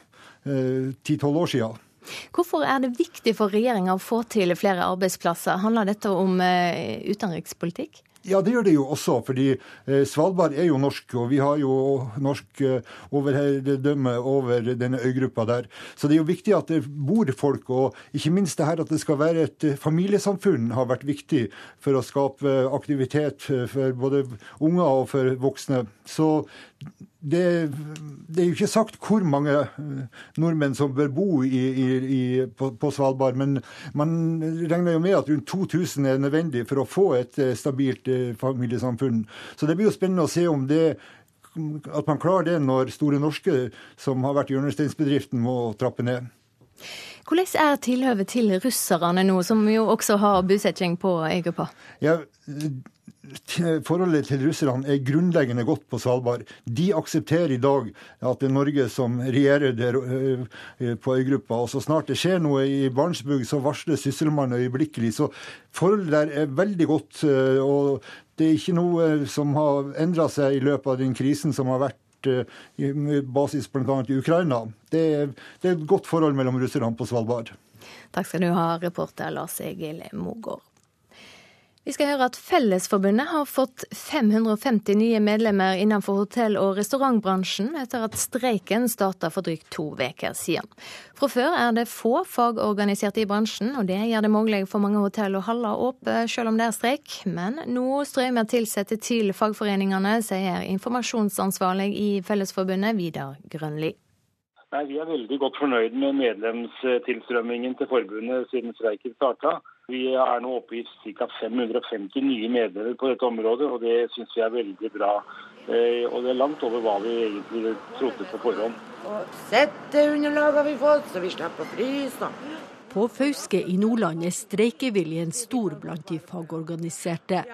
10-12 år siden. Hvorfor er det viktig for regjeringa å få til flere arbeidsplasser? Handler dette om utenrikspolitikk? Ja, det gjør det jo også. fordi eh, Svalbard er jo norsk, og vi har jo norsk eh, overherredømme over denne øygruppa der. Så det er jo viktig at det bor folk, og ikke minst det her at det skal være et eh, familiesamfunn har vært viktig for å skape aktivitet for både unger og for voksne. Så det, det, er jo ikke sagt hvor mange nordmenn som bør bo i, i, på, på, Svalbard, men man regner jo med at rundt 2000 er nødvendig for å få et stabilt familiesamfunn. Så det blir jo spennende å se om det at man klarer det når Store Norske, som har vært hjørnesteinsbedriften, må trappe ned. Hvordan er tilhøvet til russerne nå, som jo også har bosetting på øygruppa? Ja, Forholdet til russerne er grunnleggende godt på Svalbard. De aksepterer i dag at det er Norge som regjerer der eh, på øygruppa. Og så snart det skjer noe i Barentsburg, så varsler Sysselmannen øyeblikkelig. Så forholdet der er veldig godt. Eh, og det er ikke noe som har endra seg i løpet av den krisen som har vært eh, basis bl.a. i Ukraina. Det er, det er et godt forhold mellom russerne på Svalbard. Takk skal du ha, reporter Lars Egil Mogård. Vi skal høre at Fellesforbundet har fått 550 nye medlemmer innenfor hotell- og restaurantbransjen etter at streiken starta for drygt to uker siden. Fra før er det få fagorganiserte i bransjen, og det gjør det mulig for mange hotell å holde oppe selv om det er streik. Men nå strømmer ansatte til fagforeningene, sier informasjonsansvarlig i Fellesforbundet, Vidar Grønli. Nei, Vi er veldig godt fornøyd med medlemstilstrømmingen til forbundet siden streiken starta. Vi er nå oppe i ca. 550 nye medlemmer på dette området, og det syns vi er veldig bra. Eh, og det er langt over hva vi egentlig trodde på forhånd. Og Setteunderlag har vi fått, så vi slipper å fryse. På Fauske i Nordland er streikeviljen stor blant de fagorganiserte.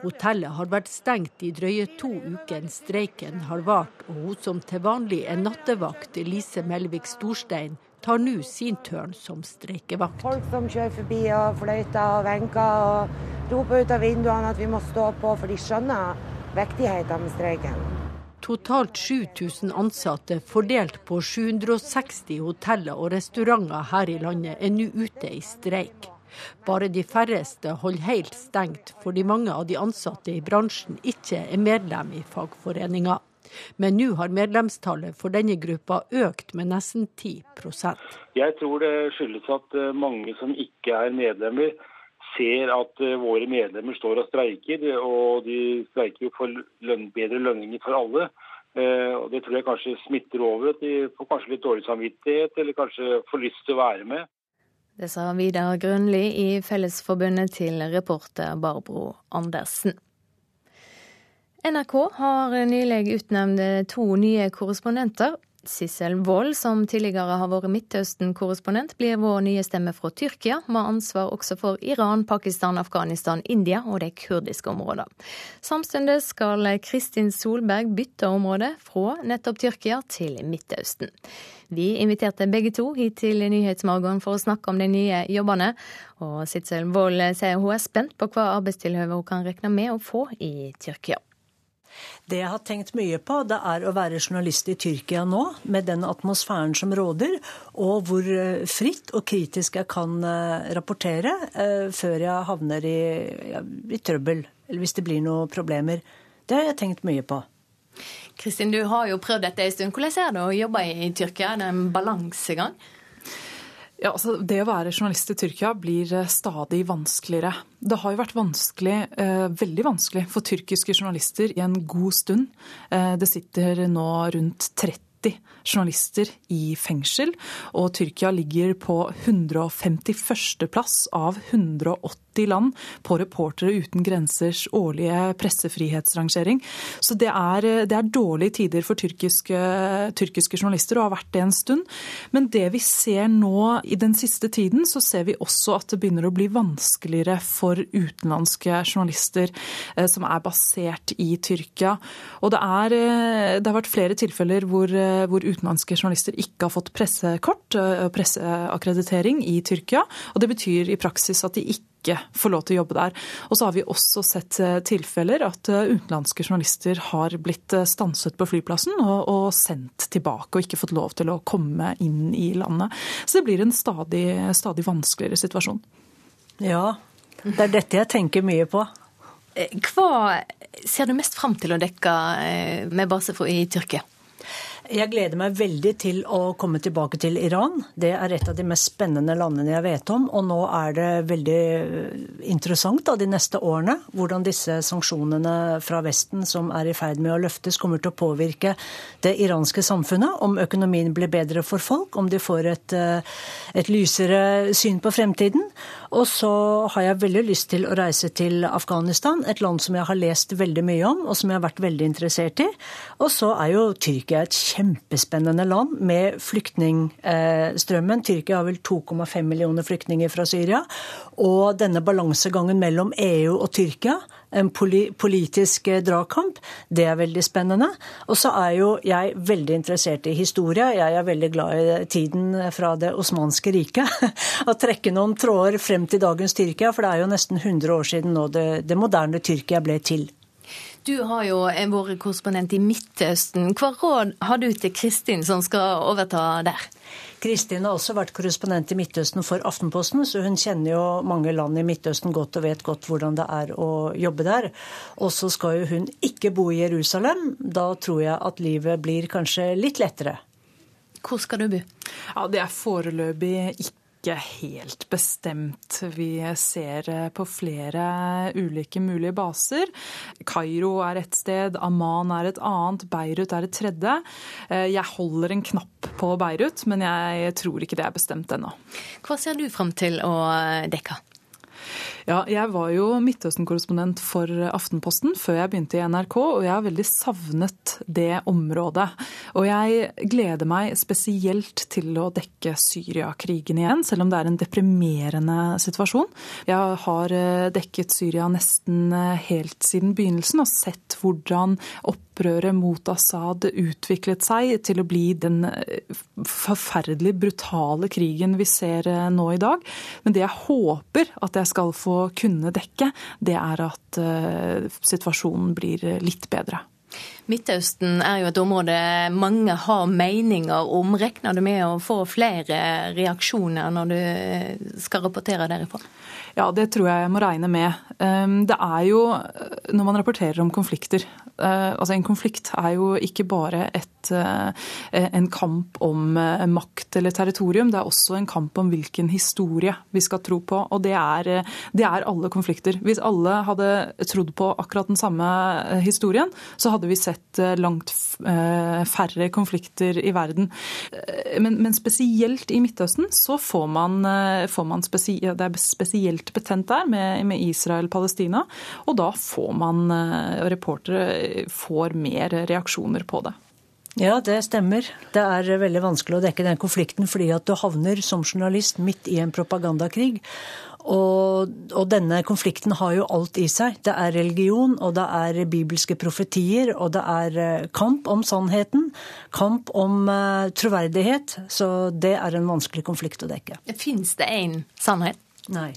Hotellet har vært stengt i drøye to uker streiken har vart, og hun som til vanlig er nattevakt, Lise Melvik Storstein, tar nå sin tørn som streikevakt. Folk som kjører forbi og fløyter og venker og roper ut av vinduene at vi må stå på, for de skjønner viktigheten med streiken. Totalt 7000 ansatte fordelt på 760 hoteller og restauranter her i landet er nå ute i streik. Bare de færreste holder helt stengt fordi mange av de ansatte i bransjen ikke er medlem i fagforeninga. Men nå har medlemstallet for denne gruppa økt med nesten 10% Jeg tror det skyldes at eh, mange som ikke er medlemmer, ser at eh, våre medlemmer står og streiker. Og de streiker jo for løn, bedre lønninger for alle. Eh, og Det tror jeg kanskje smitter over. At de får kanskje litt dårlig samvittighet, eller kanskje får lyst til å være med. Det sa Vidar Grønli i Fellesforbundet til reporter Barbro Andersen. NRK har nylig utnevnt to nye korrespondenter. Sissel Wold, som tidligere har vært Midtøsten-korrespondent, blir vår nye stemme fra Tyrkia, med ansvar også for Iran, Pakistan, Afghanistan, India og de kurdiske områdene. Samtidig skal Kristin Solberg bytte område fra nettopp Tyrkia til Midtøsten. Vi inviterte begge to hit til Nyhetsmorgen for å snakke om de nye jobbene. Og Sissel Wold sier hun er spent på hva arbeidstilhøve hun kan regne med å få i Tyrkia. Det jeg har tenkt mye på, det er å være journalist i Tyrkia nå, med den atmosfæren som råder, og hvor eh, fritt og kritisk jeg kan eh, rapportere eh, før jeg havner i, i trøbbel, eller hvis det blir noen problemer. Det har jeg tenkt mye på. Kristin, du har jo prøvd dette en stund. Hvordan er det å jobbe i Tyrkia? Er det en balansegang? Ja, altså Det å være journalist i Tyrkia blir eh, stadig vanskeligere. Det har jo vært vanskelig, eh, veldig vanskelig for tyrkiske journalister i en god stund. Eh, det sitter nå rundt 30 journalister i fengsel, og Tyrkia ligger på 151. plass av 180 land på Reportere uten grensers årlige pressefrihetsrangering. Så det er, det er dårlige tider for tyrkiske, tyrkiske, journalister, og har vært det en stund. Men det vi ser nå i den siste tiden, så ser vi også at det begynner å bli vanskeligere for utenlandske journalister eh, som er basert i Tyrkia. Og det, er, eh, det har vært flere tilfeller hvor, eh, hvor utenlandske journalister ikke har fått pressekort og presseakkreditering i Tyrkia. Og det betyr i praksis at de ikke får lov til å jobbe der. Og så har vi også sett eh, tilfeller at eh, utenlandske journalister har blitt eh, stanset på flyplassen og, og sendt tilbake og ikke fått lov til å komme inn i landet. Så det blir en stadig, stadig vanskeligere situasjon. Ja, det er dette jeg tenker mye på. Hva ser du mest fram til å dekke med base i Tyrkia? Jeg gleder meg veldig til å komme tilbake til Iran. Det er et av de mest spennende landene jeg vet om. Og nå er det veldig interessant da, de neste årene hvordan disse sanksjonene fra Vesten som er i ferd med å løftes, kommer til å påvirke det iranske samfunnet. Om økonomien blir bedre for folk, om de får et, eh, et lysere syn på fremtiden. Og så har jeg veldig lyst til å reise til Afghanistan, et land som jeg har lest veldig mye om, og som jeg har vært veldig interessert i. Og så er jo Tyrkia et kjempespennende land med flyktningstrømmen. Tyrkia har vel 2,5 millioner flyktninger fra Syria. Og denne balansegangen mellom EU og Tyrkia en politisk eh, dragkamp. Det er veldig spennende. Og så er jo jeg veldig interessert i historie. Jeg er veldig glad i tiden fra det osmanske riket. Å trekke noen tråder frem til dagens Tyrkia, for det er jo nesten 100 år siden nå det, det moderne Tyrkia ble til. Du har jo vært korrespondent i Midtøsten. Hva råd har du til Kristin som skal overta der? Kristin har også vært korrespondent i Midtøsten for Aftenposten, så hun kjenner jo mange land i Midtøsten godt og vet godt hvordan det er å jobbe der. Og så skal jo hun ikke bo i Jerusalem. Da tror jeg at livet blir kanskje litt lettere. Hvor skal du bo? Ja, Det er foreløpig ikke ikke helt bestemt. Vi ser eh, på flere ulike mulige baser. Kairo er et sted, Amman er et annet, Beirut er et tredje. Eh, jeg holder en knapp på Beirut, men jeg tror ikke det er bestemt ennå. Hva ser du fram til å dekke? Ja, jeg var jo Midtøsten-korrespondent for Aftenposten før jeg begynte i NRK, og jeg har veldig savnet det området. Og jeg gleder meg spesielt til å dekke Syriakrigen igjen, selv om det er en deprimerende situasjon. Jeg har eh, dekket Syria nesten eh, helt siden begynnelsen og sett hvordan opprøret mot Assad utviklet seg til å bli den eh, forferdelig brutale krigen vi ser nå i dag. Men det jeg håper at jeg skal få kunne dekke, det er at uh, situasjonen blir litt bedre. Midtøsten er jo et område mange har meninger om. Regner du med å få flere reaksjoner når du skal rapportere derifra? Ja, det tror jeg jeg må regne med. Um, det er jo, når man rapporterer om konflikter, Eh, altså En konflikt er jo ikke bare et, eh, en kamp om eh, makt eller territorium, det er også en kamp om hvilken historie vi skal tro på. Og det er, det er alle konflikter. Hvis alle hadde trodd på akkurat den samme historien, så hadde vi sett langt færre konflikter i verden. Men, men spesielt i Midtøsten så får man, får man spesi, Det er spesielt betent der med, med Israel-Palestina, og da får man reportere får mer reaksjoner på det. Ja, det stemmer. Det er veldig vanskelig å dekke den konflikten fordi at du havner som journalist midt i en propagandakrig. Og, og, denne konflikten har jo alt i seg. Det er religion, og det er bibelske profetier, og det er eh, kamp om sannheten. Kamp om uh, troverdighet. Så det er en vanskelig konflikt å dekke. Fins det én sannhet? Nei.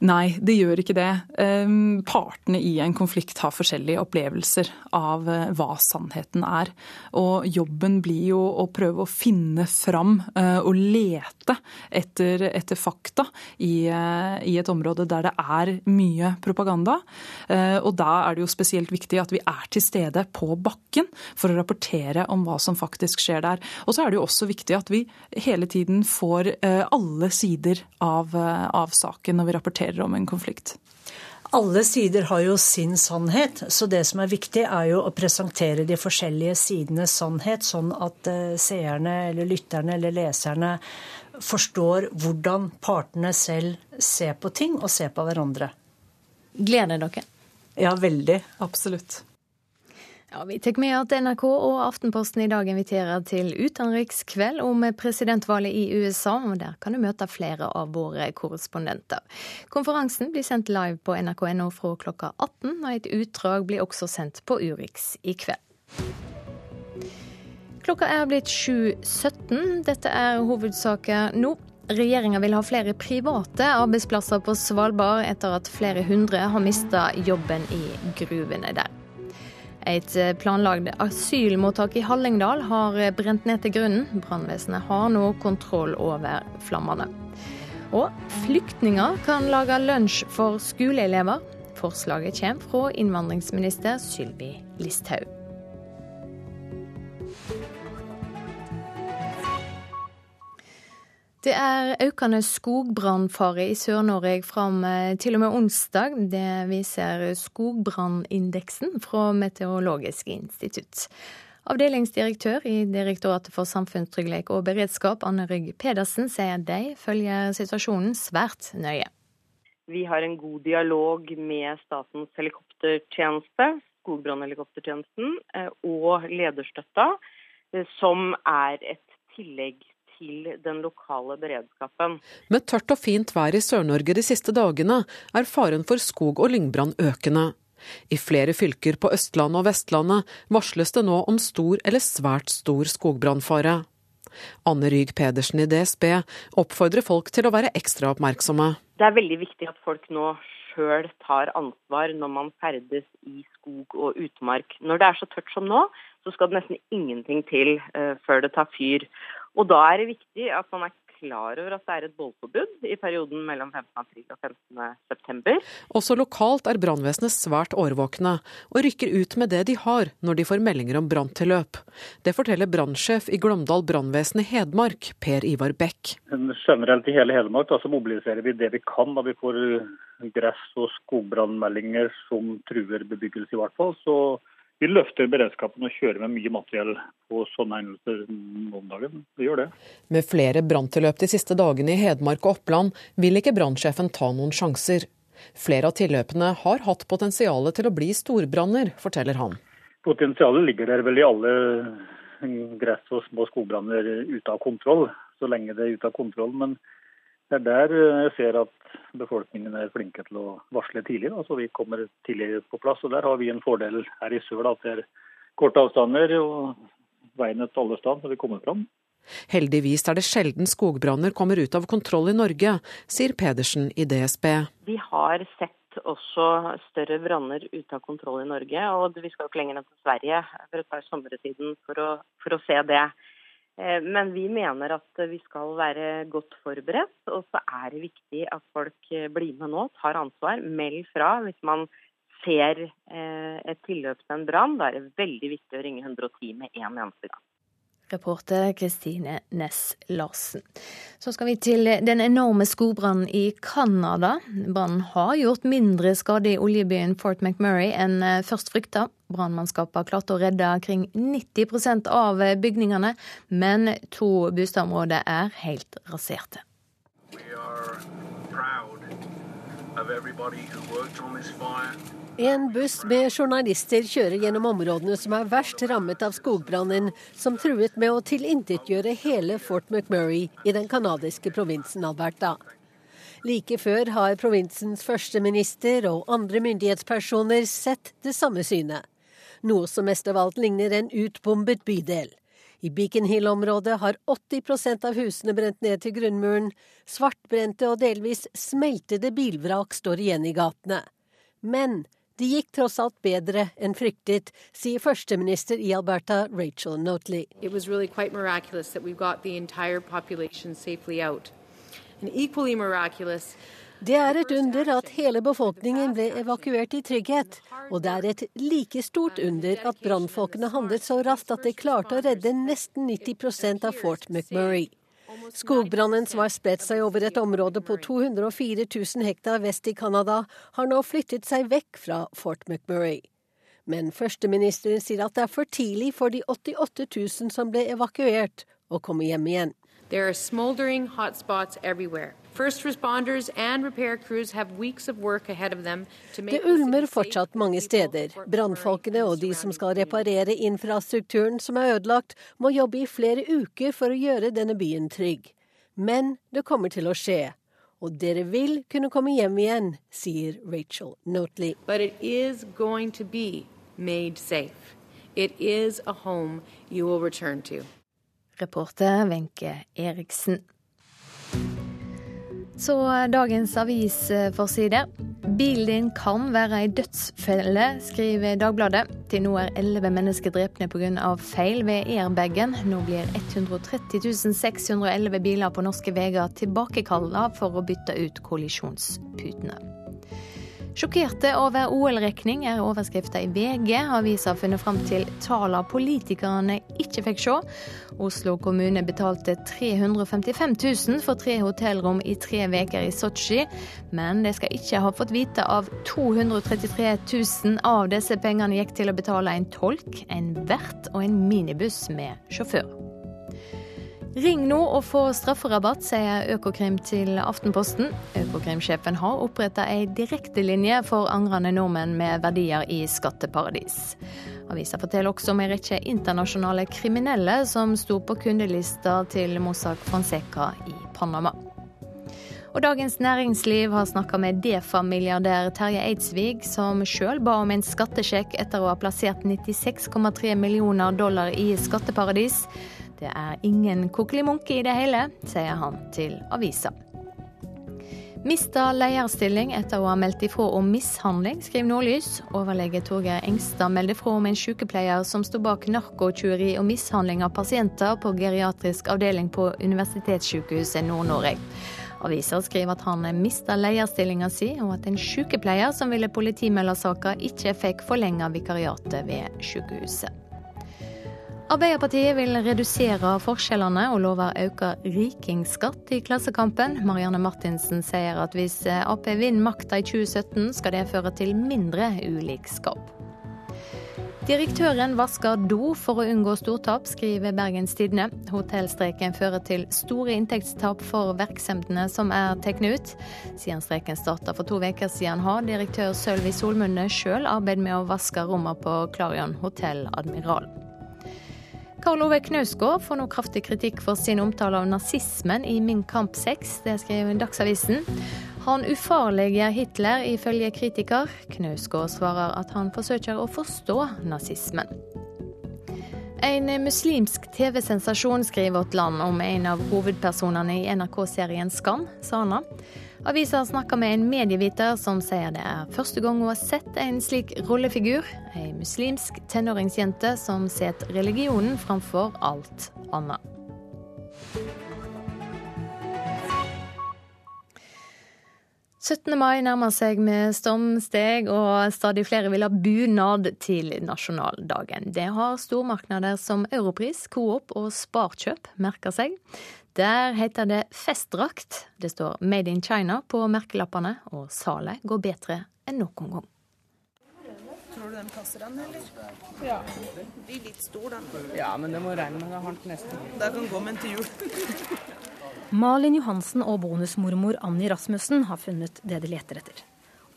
Nei, det gjør ikke det. Ehm, partene i en konflikt har forskjellige opplevelser av eh, hva sannheten er. Og jobben blir jo å prøve å finne fram eh, og lete etter, etter fakta i, eh, i, et område der det er mye propaganda. Og da er det jo spesielt viktig at vi er til stede på bakken for å rapportere om hva som faktisk skjer der. Og så er det jo også viktig at vi hele tiden får alle sider av, av saken når vi rapporterer rapporterer om en konflikt? Alle sider har jo sin sannhet, så det som er viktig, er jo å presentere de forskjellige sidenes sannhet, sånn at eh, seerne eller lytterne eller leserne forstår hvordan partene selv ser på ting og ser på hverandre. Gleder dere? Ja, veldig. Absolutt. Ja, Vi tar med at NRK og Aftenposten i dag inviterer til utenrikskveld om presidentvalget i USA. og Der kan du møte flere av våre korrespondenter. Konferansen blir sendt live på nrk.no fra klokka 18, og et utdrag blir også sendt på Urix i kveld. Klokka er blitt 7.17. Dette er hovedsaker nå. Regjeringa vil ha flere private arbeidsplasser på Svalbard etter at flere hundre har mista jobben i gruvene der. Et eh, planlagd asylmottak i Hallingdal har eh, brent ned til grunnen. Brannvesenet har nå kontroll over flammene. Og flyktninger kan lage lunsj for skoleelever. Forslaget kommer fra innvandringsminister Sylvi Listhaug. Det er økende skogbrannfare i Sør-Norge fram eh, til og med onsdag. Det viser skogbrannindeksen fra Meteorologisk institutt. Avdelingsdirektør i Direktoratet for samfunnstrygghet og beredskap, Anne Rygg Pedersen, sier de følger situasjonen svært nøye. Vi har en god dialog med Statens helikoptertjeneste, skogbrannhelikoptertjenesten, eh, og Lederstøtta, eh, som er et tillegg til den lokale beredskapen. Med tørt og fint vær i Sør-Norge de siste dagene, er faren for skog- og lyngbrann økende. I flere fylker på Østlandet og Vestlandet varsles det nå om stor eller svært stor skogbrannfare. Anne Ryg Pedersen i DSB oppfordrer folk til å være ekstra oppmerksomme. Det er veldig viktig at folk nå sjøl tar ansvar når man ferdes i skog og utmark. Når det er så tørt som nå, så skal det nesten ingenting til uh, før det tar fyr. Og da er det viktig at man er klar over at det er et bålforbud i perioden mellom 15. april og 15. september. Også lokalt er brannvesenet svært årvåkne, og rykker ut med det de har når de får meldinger om branntilløp. Det forteller brannsjef i Glåmdal brannvesen i Hedmark, Per Ivar Bekk. Generelt i hele Hedmark da, så mobiliserer vi det vi kan da vi får gress- og skogbrannmeldinger som truer bebyggelse, i hvert fall. Så vi løfter beredskapen og kjører med mye materiell på sånne hendelser om dagen. Vi gjør det. Med flere branntilløp de siste dagene i Hedmark og Oppland vil ikke brannsjefen ta noen sjanser. Flere av tilløpene har hatt potensial til å bli storbranner, forteller han. Potensialet ligger der vel i alle gress- og små skogbranner ute av kontroll, så lenge det er ute av kontroll. Men det er der jeg ser at befolkningen er flinke til å varsle tidlig, så vi kommer tidlig på plass. og Der har vi en fordel her i sør, at det er korte avstander og veien er til alle steder når vi kommer fram. Heldigvis er det sjelden skogbranner kommer ut av kontroll i Norge, sier Pedersen i DSB. Vi har sett også større branner ute av kontroll i Norge, og vi skal jo ikke lenger ned til Sverige for et par somre siden for å, for å se det. Eh, men vi mener at vi skal være godt forberedt. Og så er det viktig at folk eh, blir med nå, tar ansvar. Meld fra hvis man ser eh, et tilløp til en brann. Da er det veldig viktig å ringe 110 med en eneste gang. Reporter Kristine Næss Larsen. Så skal vi til den enorme skogbrannen i Canada. Brannen har gjort mindre skade i oljebyen Fort McMurray enn først frykta. Brannmannskapet har klart å redde kring 90% av bygningene, men to boligområder er helt raserte. En buss med journalister kjører gjennom områdene som er verst rammet av skogbrannen, som truet med å tilintetgjøre hele Fort McMurray i den canadiske provinsen Alberta. Like før har provinsens førsteminister og andre myndighetspersoner sett det samme synet. Noe som mest av alt ligner en utbombet bydel. I Beacon Hill-området har 80% av husene brent ned til grunnmuren. Svartbrente og delvis smeltede bilvrak står igjen i gatene. Men det gikk tross alt bedre enn fryktet, sier førsteminister i Alberta, Rachel Notley. Really det er et under at hele befolkningen ble evakuert i trygghet. Og det er et like stort under at brannfolkene handlet så raskt at de klarte å redde nesten 90% av Fort McMurray. Skogbrannen som har spredt seg over et område på 204 000 hektar vest i Canada, har nå flyttet seg vekk fra Fort McMurray. Men førsteministeren sier at det er for tidlig for de 88 000 som ble evakuert, å komme hjem igjen. There are smoldering hotspots everywhere. Det ulmer fortsatt mange steder. Brannfolkene og de som skal reparere infrastrukturen som er ødelagt, må jobbe i flere uker for å gjøre denne byen trygg. Men det kommer til å skje. Og dere vil kunne komme hjem igjen, sier Rachel Notley. But it is going to be made safe. It is a home you will return to. Reporter Wenche Eriksen. Så dagens avisforside. Bilen din kan være ei dødsfelle, skriver Dagbladet. Til nå er elleve mennesker drepne pga. feil ved airbagen. Nå blir 130 611 biler på norske veier tilbakekalla for å bytte ut kollisjonsputene. Sjokkerte over OL-rekning er overskrifta i VG. Avisa har funnet fram til tallene politikerne ikke fikk se. Oslo kommune betalte 355 000 for tre hotellrom i tre uker i Sotsji, men de skal ikke ha fått vite av 233 000 av disse pengene gikk til å betale en tolk, en vert og en minibuss med sjåfør. Ring nå og få strafferabatt, sier Økokrim til Aftenposten. Økokrimsjefen har oppretta ei direktelinje for angrende nordmenn med verdier i skatteparadis. Avisa forteller også om en rekke internasjonale kriminelle som sto på kundelista til Mossack Fonseca i Panama. Og Dagens Næringsliv har snakka med Defa-milliardær Terje Eidsvig, som sjøl ba om en skattesjekk etter å ha plassert 96,3 millioner dollar i skatteparadis. Det er ingen kokkelimonke i det hele, sier han til avisa. Mista lederstilling etter å ha meldt ifra om mishandling, skriver Nordlys. Overlege Torgeir Engstad melder fra om en sykepleier som sto bak narkotjuveri og mishandling av pasienter på geriatrisk avdeling på Universitetssykehuset Nord-Norge. Avisa skriver at han mista lederstillinga si, og at en sykepleier som ville politimelde saka, ikke fikk forlenga vikariatet ved sykehuset. Arbeiderpartiet vil redusere forskjellene og lover økt rikingskatt i Klassekampen. Marianne Martinsen sier at hvis Ap vinner makta i 2017, skal det føre til mindre ulikskap. Direktøren vasker do for å unngå stortap, skriver Bergens Tidende. Hotellstreiken fører til store inntektstap for virksomhetene som er tatt ut. Siden streiken starta for to uker siden, har direktør Sølvi Solmunde sjøl arbeidet med å vaske rommene på Klarion hotell Admiral. Karl Ove Knausgård får nå kraftig kritikk for sin omtale av nazismen i Min kamp 6. Det skriver Dagsavisen. Han ufarliggjør Hitler, ifølge kritiker. Knausgård svarer at han forsøker å forstå nazismen. En muslimsk TV-sensasjon skriver Vårt Land om en av hovedpersonene i NRK-serien Skam, Sana. Avisa snakka med en medieviter som sier det er første gang hun har sett en slik rollefigur. Ei muslimsk tenåringsjente som setter religionen framfor alt annet. «17. mai nærmer seg med stormsteg, og stadig flere vil ha bunad til nasjonaldagen. Det har stormarkeder som Europris, Coop og Sparkjøp merka seg. Der heter det festdrakt. Det står Made in China på merkelappene, og salet går bedre enn noen gang. Tror du den passer den, eller? Ja. Den blir litt stor, den. Ja, men det må regne med det har den neste. Det kan gå med en til jul. Malin Johansen og bonusmormor Anni Rasmussen har funnet det de leter etter.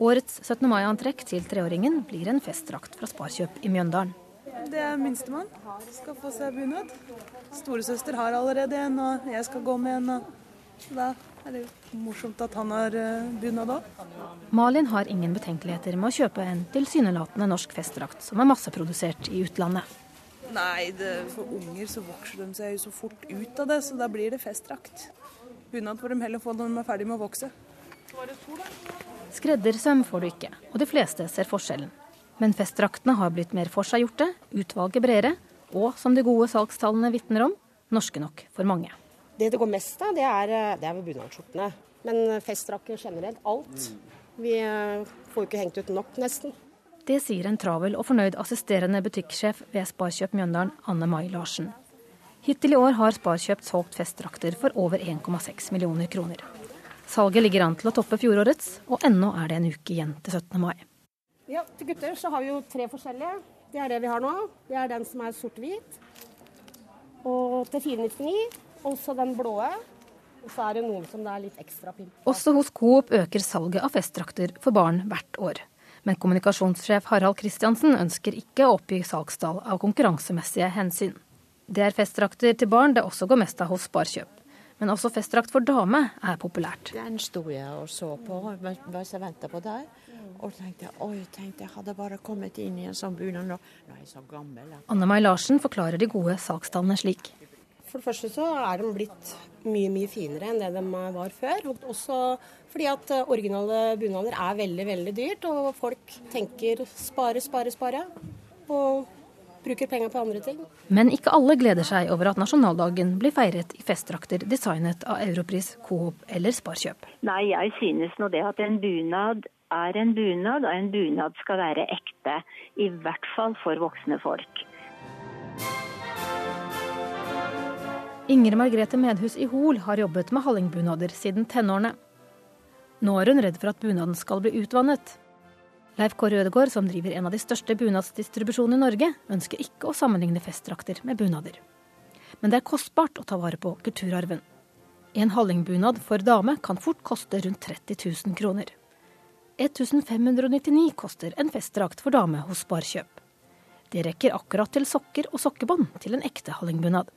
Årets 17. mai-antrekk til treåringen blir en festdrakt fra Sparkjøp i Mjøndalen. Det er minstemann. Skal få seg bunad. Storesøster har allerede en, og jeg skal gå med en. Og da er det jo morsomt at han har bunad òg. Malin har ingen betenkeligheter med å kjøpe en tilsynelatende norsk festdrakt som er masseprodusert i utlandet. Nei, det, for unger så vokser de seg jo så fort ut av det, så da blir det festdrakt. Bunad får de heller få når de er ferdig med å vokse. Skreddersøm får du ikke, og de fleste ser forskjellen. Men festdraktene har blitt mer forseggjorte, utvalget bredere, og som de gode salgstallene vitner om, norske nok for mange. Det det går mest av, det er, det er bunadsskjortene. Men festdrakter generelt, alt. Vi får jo ikke hengt ut nok, nesten. Det sier en travel og fornøyd assisterende butikksjef ved Sparkjøp Mjøndalen, Anne Mai Larsen. Hittil i år har Sparkjøp solgt festdrakter for over 1,6 millioner kroner. Salget ligger an til å toppe fjorårets, og ennå er det en uke igjen til 17. mai. Ja, Til gutter så har vi jo tre forskjellige. Det er det vi har nå. Det er den som er sort-hvit. Og til 499. Også den blå. Og så er det noen som det er litt ekstra pynt Også hos Coop øker salget av festdrakter for barn hvert år. Men kommunikasjonssjef Harald Kristiansen ønsker ikke å oppgi salgstall av konkurransemessige hensyn. Det er festdrakter til barn det også går mest av hos Sparkjøp. Men også festdrakt for dame er populært. Den sto jeg og så på mens jeg venta på deg. Og tenkte oi, tenkte jeg hadde bare kommet inn i en sånn bunad nå. Nå er jeg så gammel. Anne Mai Larsen forklarer de gode sakstallene slik. For det første så er de blitt mye mye finere enn det de var før. Også fordi at originale bunader er veldig, veldig dyrt, og folk tenker spare, spare, spare. Og bruker penger på andre ting. Men ikke alle gleder seg over at nasjonaldagen blir feiret i festdrakter designet av Europris, Coop eller Sparkjøp. Nei, jeg synes nå det at en bunad er en bunad, og en bunad skal være ekte. I hvert fall for voksne folk. Inger Margrethe Medhus i Hol har jobbet med hallingbunader siden tenårene. Nå er hun redd for at bunaden skal bli utvannet. Leif Kåre Ødegaard, som driver en av de største bunadsdistribusjonene i Norge, ønsker ikke å sammenligne festdrakter med bunader. Men det er kostbart å ta vare på kulturarven. En hallingbunad for dame kan fort koste rundt 30 000 kroner. 1599 koster en festdrakt for dame hos Sparkjøp. Det rekker akkurat til sokker og sokkebånd til en ekte hallingbunad.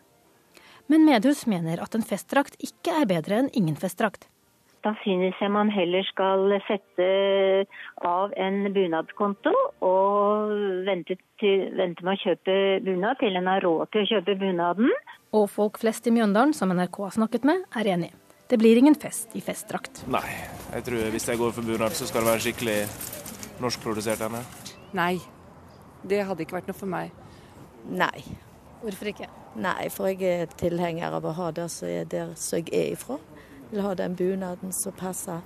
Men Medhus mener at en festdrakt ikke er bedre enn ingen festdrakt. Da synes jeg man heller skal sette av en bunadskonto og vente, til, vente med å kjøpe bunad til en har råd til å kjøpe bunaden. Og folk flest i Mjøndalen som NRK har snakket med, er enig. Det blir ingen fest i festdrakt. Nei, jeg tror hvis jeg går for bunad, så skal det være skikkelig norskprodusert enne. Nei, det hadde ikke vært noe for meg. Nei. Hvorfor ikke? Nei, for jeg er tilhenger av å ha det som er der som jeg er ifra. Vil ha den bunaden som passer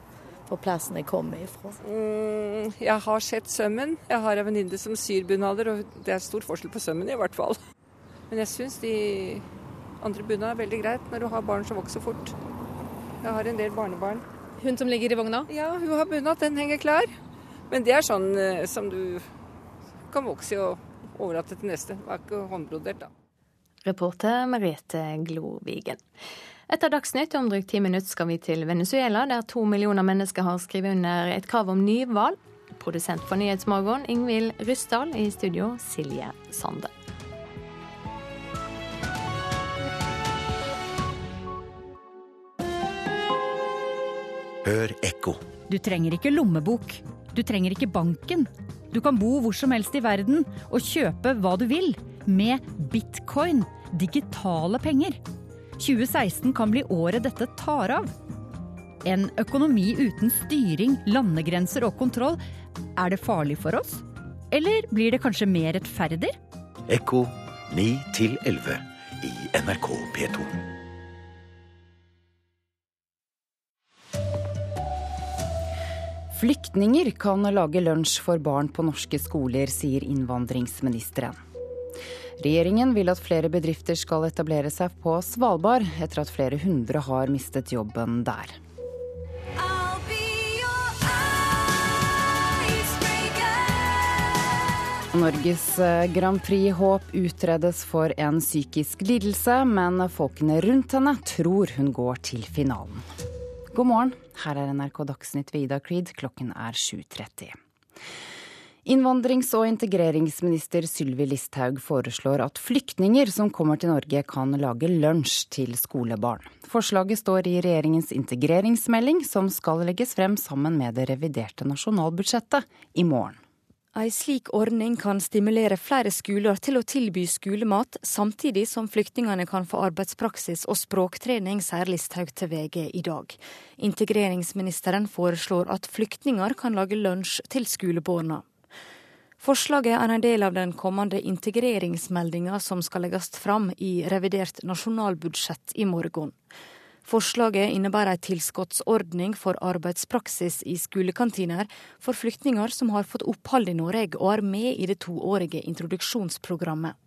for plassen jeg kommer ifra. Mm, jeg har sett sømmen. Jeg har en venninne som syr bunader, og det er stor forskjell på sømmen i hvert fall. Men jeg syns de andre bunadene er veldig greit når du har barn som vokser fort. Jeg har en del barnebarn. Hun som ligger i vogna? Ja, hun har bunad. Den henger klar. Men det er sånn uh, som du kan vokse i og overlate til neste. Det er ikke håndbrodert, da. Reporter Merete Glovigen. Etter Dagsnytt om drygt ti minutter skal vi til Venezuela, der to millioner mennesker har skrevet under et krav om nyvalg. Produsent for Nyhetsmorgen Ingvild Ryssdal, i studio Silje Sande. Hør ekko. Du trenger ikke lommebok. Du trenger ikke banken. Du kan bo hvor som helst i verden og kjøpe hva du vil med bitcoin, digitale penger. 2016 kan bli året dette tar av. En økonomi uten styring, landegrenser og kontroll. Er det farlig for oss? Eller blir det kanskje mer rettferdig? Ekko 9 11 i NRK P2. Flyktninger kan lage lunsj for barn på norske skoler, sier innvandringsministeren. Regjeringen vil at flere bedrifter skal etablere seg på Svalbard, etter at flere hundre har mistet jobben der. Norges eh, Grand Prix-håp utredes for en psykisk lidelse, men folkene rundt henne tror hun går til finalen. God morgen, her er NRK Dagsnytt ved Ida Creed, klokken er 7.30. Innvandrings- og integreringsminister Sylvi Listhaug foreslår at flyktninger som kommer til Norge kan lage lunsj til skolebarn. Forslaget står i regjeringens integreringsmelding, som skal legges frem sammen med det reviderte nasjonalbudsjettet i morgen. Ei slik ordning kan stimulere flere skoler til å tilby skolemat, samtidig som flyktningene kan få arbeidspraksis og språktrening, sier Listhaug til VG i dag. Integreringsministeren foreslår at flyktninger kan lage lunsj til skolebarna. Forslaget er en del av den kommende integreringsmeldinga som skal legges fram i revidert nasjonalbudsjett i morgen. Forslaget innebærer en tilskottsordning for arbeidspraksis i skolekantiner for flyktninger som har fått opphold i Norge og er med i det toårige introduksjonsprogrammet.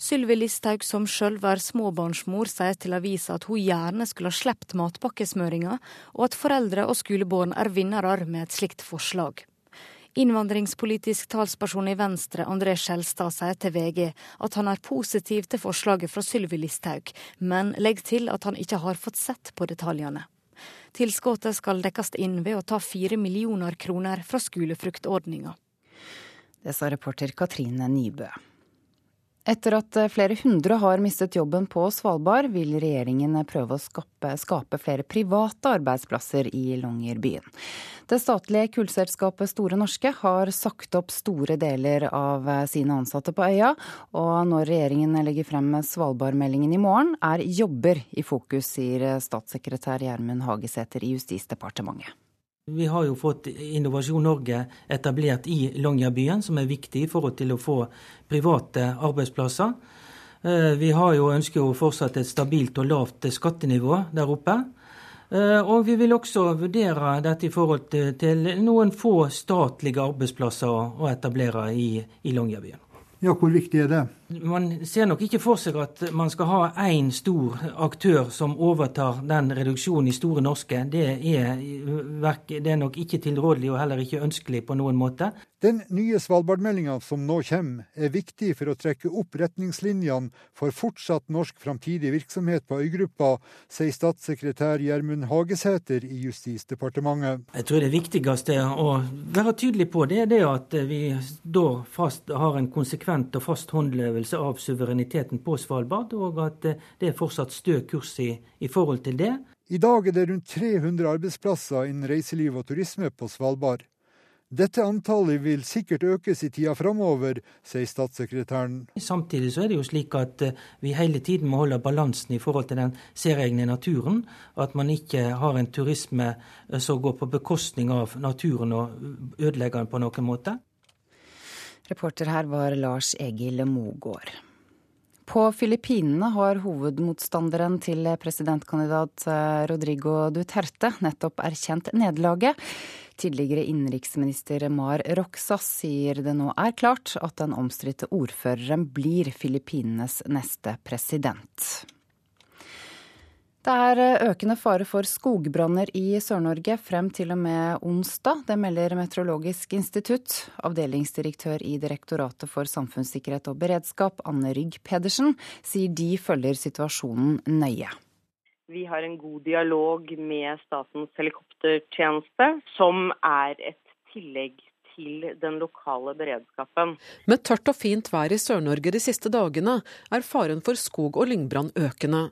Sylvi Listhaug, som sjøl er småbarnsmor, sier til avisa at hun gjerne skulle ha sluppet matpakkesmøringa, og at foreldre og skolebarn er vinnere med et slikt forslag. Innvandringspolitisk talsperson i Venstre, André Skjelstad, sier til VG at han er positiv til forslaget fra Sylvi Listhaug, men legger til at han ikke har fått sett på detaljene. Tilskuddet skal dekkes inn ved å ta fire millioner kroner fra skolefruktordninga. Det sa reporter Katrine Nybø. Etter at flere hundre har mistet jobben på Svalbard, vil regjeringen prøve å skape, skape flere private arbeidsplasser i Longyearbyen. Det statlige kullselskapet Store Norske har sagt opp store deler av sine ansatte på øya, og når regjeringen legger frem Svalbardmeldingen i morgen, er jobber i fokus, sier statssekretær Gjermund Hagesæter i Justisdepartementet. Vi har jo fått Innovasjon Norge etablert i Longyearbyen, som er viktig i forhold til å få private arbeidsplasser. Eh, vi har jo ønsker jo fortsatt et stabilt og lavt skattenivå der oppe. Og vi vil også vurdere dette i forhold til noen få statlige arbeidsplasser å etablere i, i Longyearbyen. Ja, Hvor viktig er det? Man ser nok ikke for seg at man skal ha én stor aktør som overtar den reduksjonen i Store Norske. Det er, det er nok ikke tilrådelig og heller ikke ønskelig på noen måte. Den nye Svalbardmeldinga som nå kommer, er viktig for å trekke opp retningslinjene for fortsatt norsk framtidig virksomhet på øygruppa, sier statssekretær Gjermund Hagesæter i Justisdepartementet. Jeg tror det viktigste å være tydelig på, det er det at vi da fast har en konsekvent og fast håndlevelse av suvereniteten på Svalbard, og at det er fortsatt stø kurs i, i forhold til det. I dag er det rundt 300 arbeidsplasser innen reiseliv og turisme på Svalbard. Dette antallet vil sikkert økes i tida framover, sier statssekretæren. Samtidig så er det jo slik at eh, vi hele tiden må holde balansen i forhold til den særegne naturen. At man ikke har en turisme eh, som går på bekostning av naturen og ødelegger den på noen måte. Reporter her var Lars Egil Mogård. På Filippinene har hovedmotstanderen til presidentkandidat eh, Rodrigo Duterte nettopp erkjent nederlaget. Tidligere innenriksminister Mar Roxas sier det nå er klart at den omstridte ordføreren blir Filippinenes neste president. Det er økende fare for skogbranner i Sør-Norge frem til og med onsdag. Det melder Meteorologisk institutt. Avdelingsdirektør i Direktoratet for samfunnssikkerhet og beredskap, Anne Rygg Pedersen, sier de følger situasjonen nøye. Vi har en god dialog med Statens helikoptertjeneste, som er et tillegg til den lokale beredskapen. Med tørt og fint vær i Sør-Norge de siste dagene, er faren for skog- og lyngbrann økende.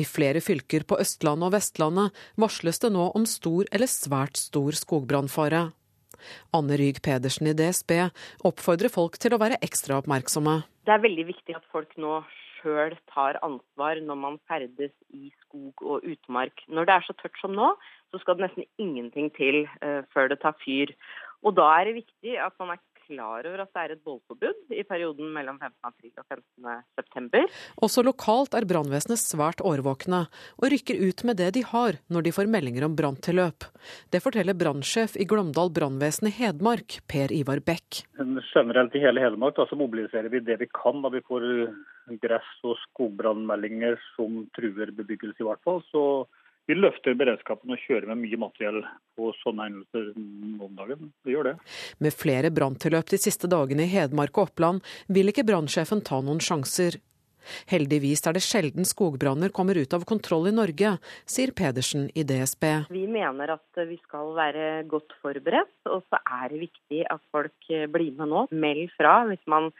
I flere fylker på Østlandet og Vestlandet varsles det nå om stor eller svært stor skogbrannfare. Anne Ryg Pedersen i DSB oppfordrer folk til å være ekstra oppmerksomme. Det er veldig viktig at folk nå sjøl tar ansvar når man ferdes i skog og utmark. Når det er så tørt som nå, så skal det nesten ingenting til uh, før det tar fyr. Og da er det viktig at man er klar over at det er et bålforbud i perioden mellom 15. april og 15. september. Også lokalt er brannvesenet svært årvåkne, og rykker ut med det de har når de får meldinger om branntilløp. Det forteller brannsjef i Glåmdal brannvesen i Hedmark, Per Ivar Bekk. Generelt i hele Hedmark da, så mobiliserer vi det vi kan da vi får gress- og skogbrannmeldinger som truer bebyggelse, i hvert fall. Så vi løfter beredskapen og kjører med mye materiell på sånne hendelser om dagen. Vi gjør det. Med flere branntilløp de siste dagene i Hedmark og Oppland vil ikke brannsjefen ta noen sjanser. Heldigvis er det sjelden skogbranner kommer ut av kontroll i Norge, sier Pedersen i DSB. Vi mener at vi skal være godt forberedt, og så er det viktig at folk blir med nå. Meld fra hvis man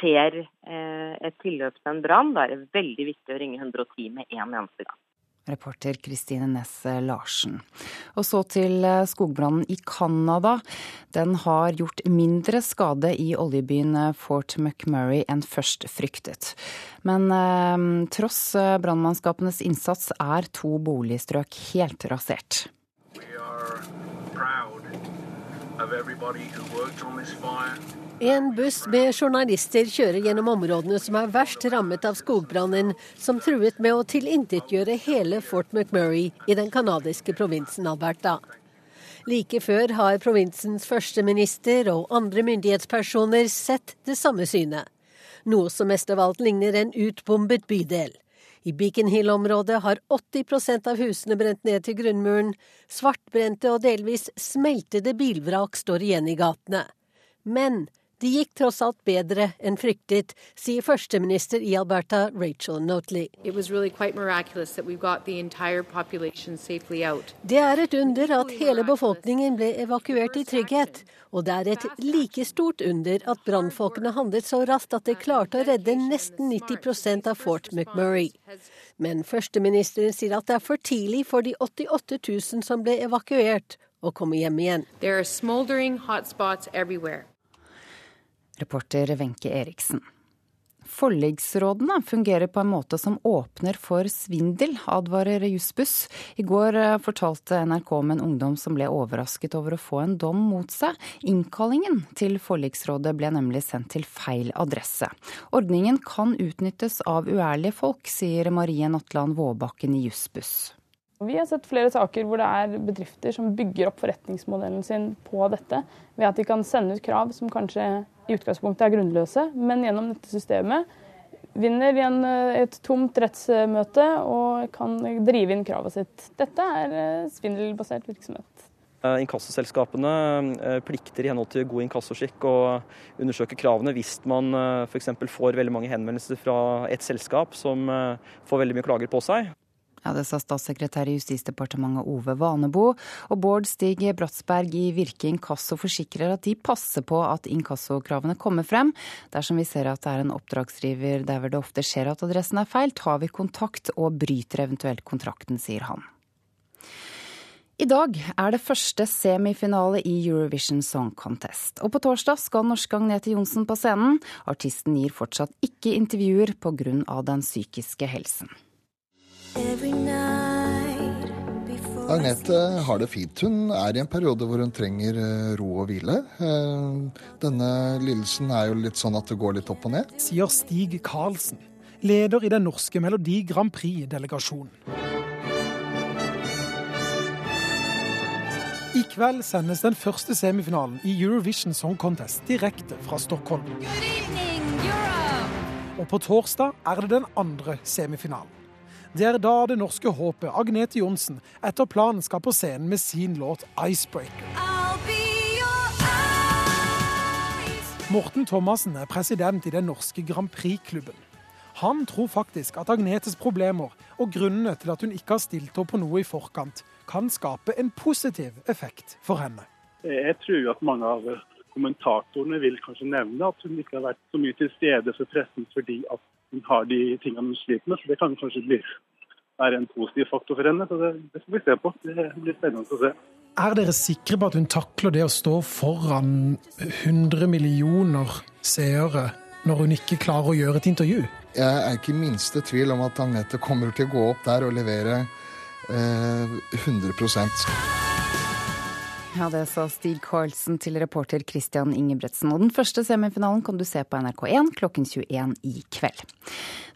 ser eh, et tilløp til en brann. Da er det veldig viktig å ringe 110 med en eneste gang. Reporter Kristine Næss Larsen. Og så til eh, skogbrannen i Canada. Den har gjort mindre skade i oljebyen eh, Fort McMurray enn først fryktet. Men eh, tross brannmannskapenes innsats er to boligstrøk helt rasert. We are proud of everybody who worked on this fire. En buss med journalister kjører gjennom områdene som er verst rammet av skogbrannen, som truet med å tilintetgjøre hele Fort McMurray i den canadiske provinsen Alberta. Like før har provinsens førsteminister og andre myndighetspersoner sett det samme synet. Noe som mest av alt ligner en utbombet bydel. I Beacon Hill-området har 80% av husene brent ned til grunnmuren. Svartbrente og delvis smeltede bilvrak står igjen i gatene. Men det gikk tross alt bedre enn fryktet, sier førsteminister i Alberta, Rachel Notley. Really det er et under at hele befolkningen ble evakuert i trygghet. Og det er et like stort under at brannfolkene handlet så raskt at de klarte å redde nesten 90% av Fort McMurray. Men førsteministeren sier at det er for tidlig for de 88 000 som ble evakuert, å komme hjem igjen. There are smoldering hotspots everywhere. Reporter Wenche Eriksen. Forliksrådene fungerer på en måte som åpner for svindel, advarer Jussbuss. I går eh, fortalte NRK om en ungdom som ble overrasket over å få en dom mot seg. Innkallingen til forliksrådet ble nemlig sendt til feil adresse. Ordningen kan utnyttes av uærlige folk, sier Marie Natland Våbakken i Jussbuss. Vi har sett flere saker hvor det er bedrifter som bygger opp forretningsmodellen sin på dette, ved at de kan sende ut krav som kanskje i utgangspunktet er grunnløse, men gjennom dette systemet vinner i en, et tomt rettsmøte og kan drive inn kravet sitt. Dette er eh, svindelbasert virksomhet. Eh, inkassoselskapene eh, plikter i henhold til god inkassoskikk å undersøke kravene hvis man f.eks. får veldig mange henvendelser fra et selskap som får veldig mye klager på seg. Ja, Det sa statssekretær i Justisdepartementet Ove Vanebo. Og Bård Stig Bratsberg i Virke Inkasso forsikrer at de passer på at inkassokravene kommer frem. Dersom vi ser at det er en oppdragsgiver der hvor det ofte skjer at adressen er feil, tar vi kontakt og bryter eventuelt kontrakten, sier han. I dag er det første semifinale i Eurovision Song Contest. Og på torsdag skal norske Agnete Johnsen på scenen. Artisten gir fortsatt ikke intervjuer pga. den psykiske helsen. Agnete har det fint. Hun er i en periode hvor hun trenger eh, ro og hvile. Eh, denne lidelsen er jo litt sånn at det går litt opp og ned. Sier Stig Karlsen, leder i den norske Melodi Grand Prix-delegasjonen. I kveld sendes den første semifinalen i Eurovision Song Contest direkte fra Stockholm. Og på torsdag er det den andre semifinalen. Det er da det norske håpet Agnete Johnsen etter planen skal på scenen med sin låt 'Icebreaker'. Morten Thomassen er president i den norske Grand Prix-klubben. Han tror faktisk at Agnetes problemer og grunnene til at hun ikke har stilt opp på noe i forkant, kan skape en positiv effekt for henne. Jeg tror at mange av kommentatorene vil kanskje nevne at hun ikke har vært så mye til stede for pressen fordi at har de tingene hun sliter med. Så det kan kanskje bli være en positiv faktor for henne. Så det, det skal vi se på. Det blir spennende å se. Er dere sikre på at hun takler det å stå foran 100 millioner seere når hun ikke klarer å gjøre et intervju? Jeg er ikke i minste tvil om at Agnete kommer til å gå opp der og levere eh, 100 ja, det sa Stig Karlsen til reporter Christian Ingebretsen. Og den første semifinalen kan du se på NRK1 klokken 21 i kveld.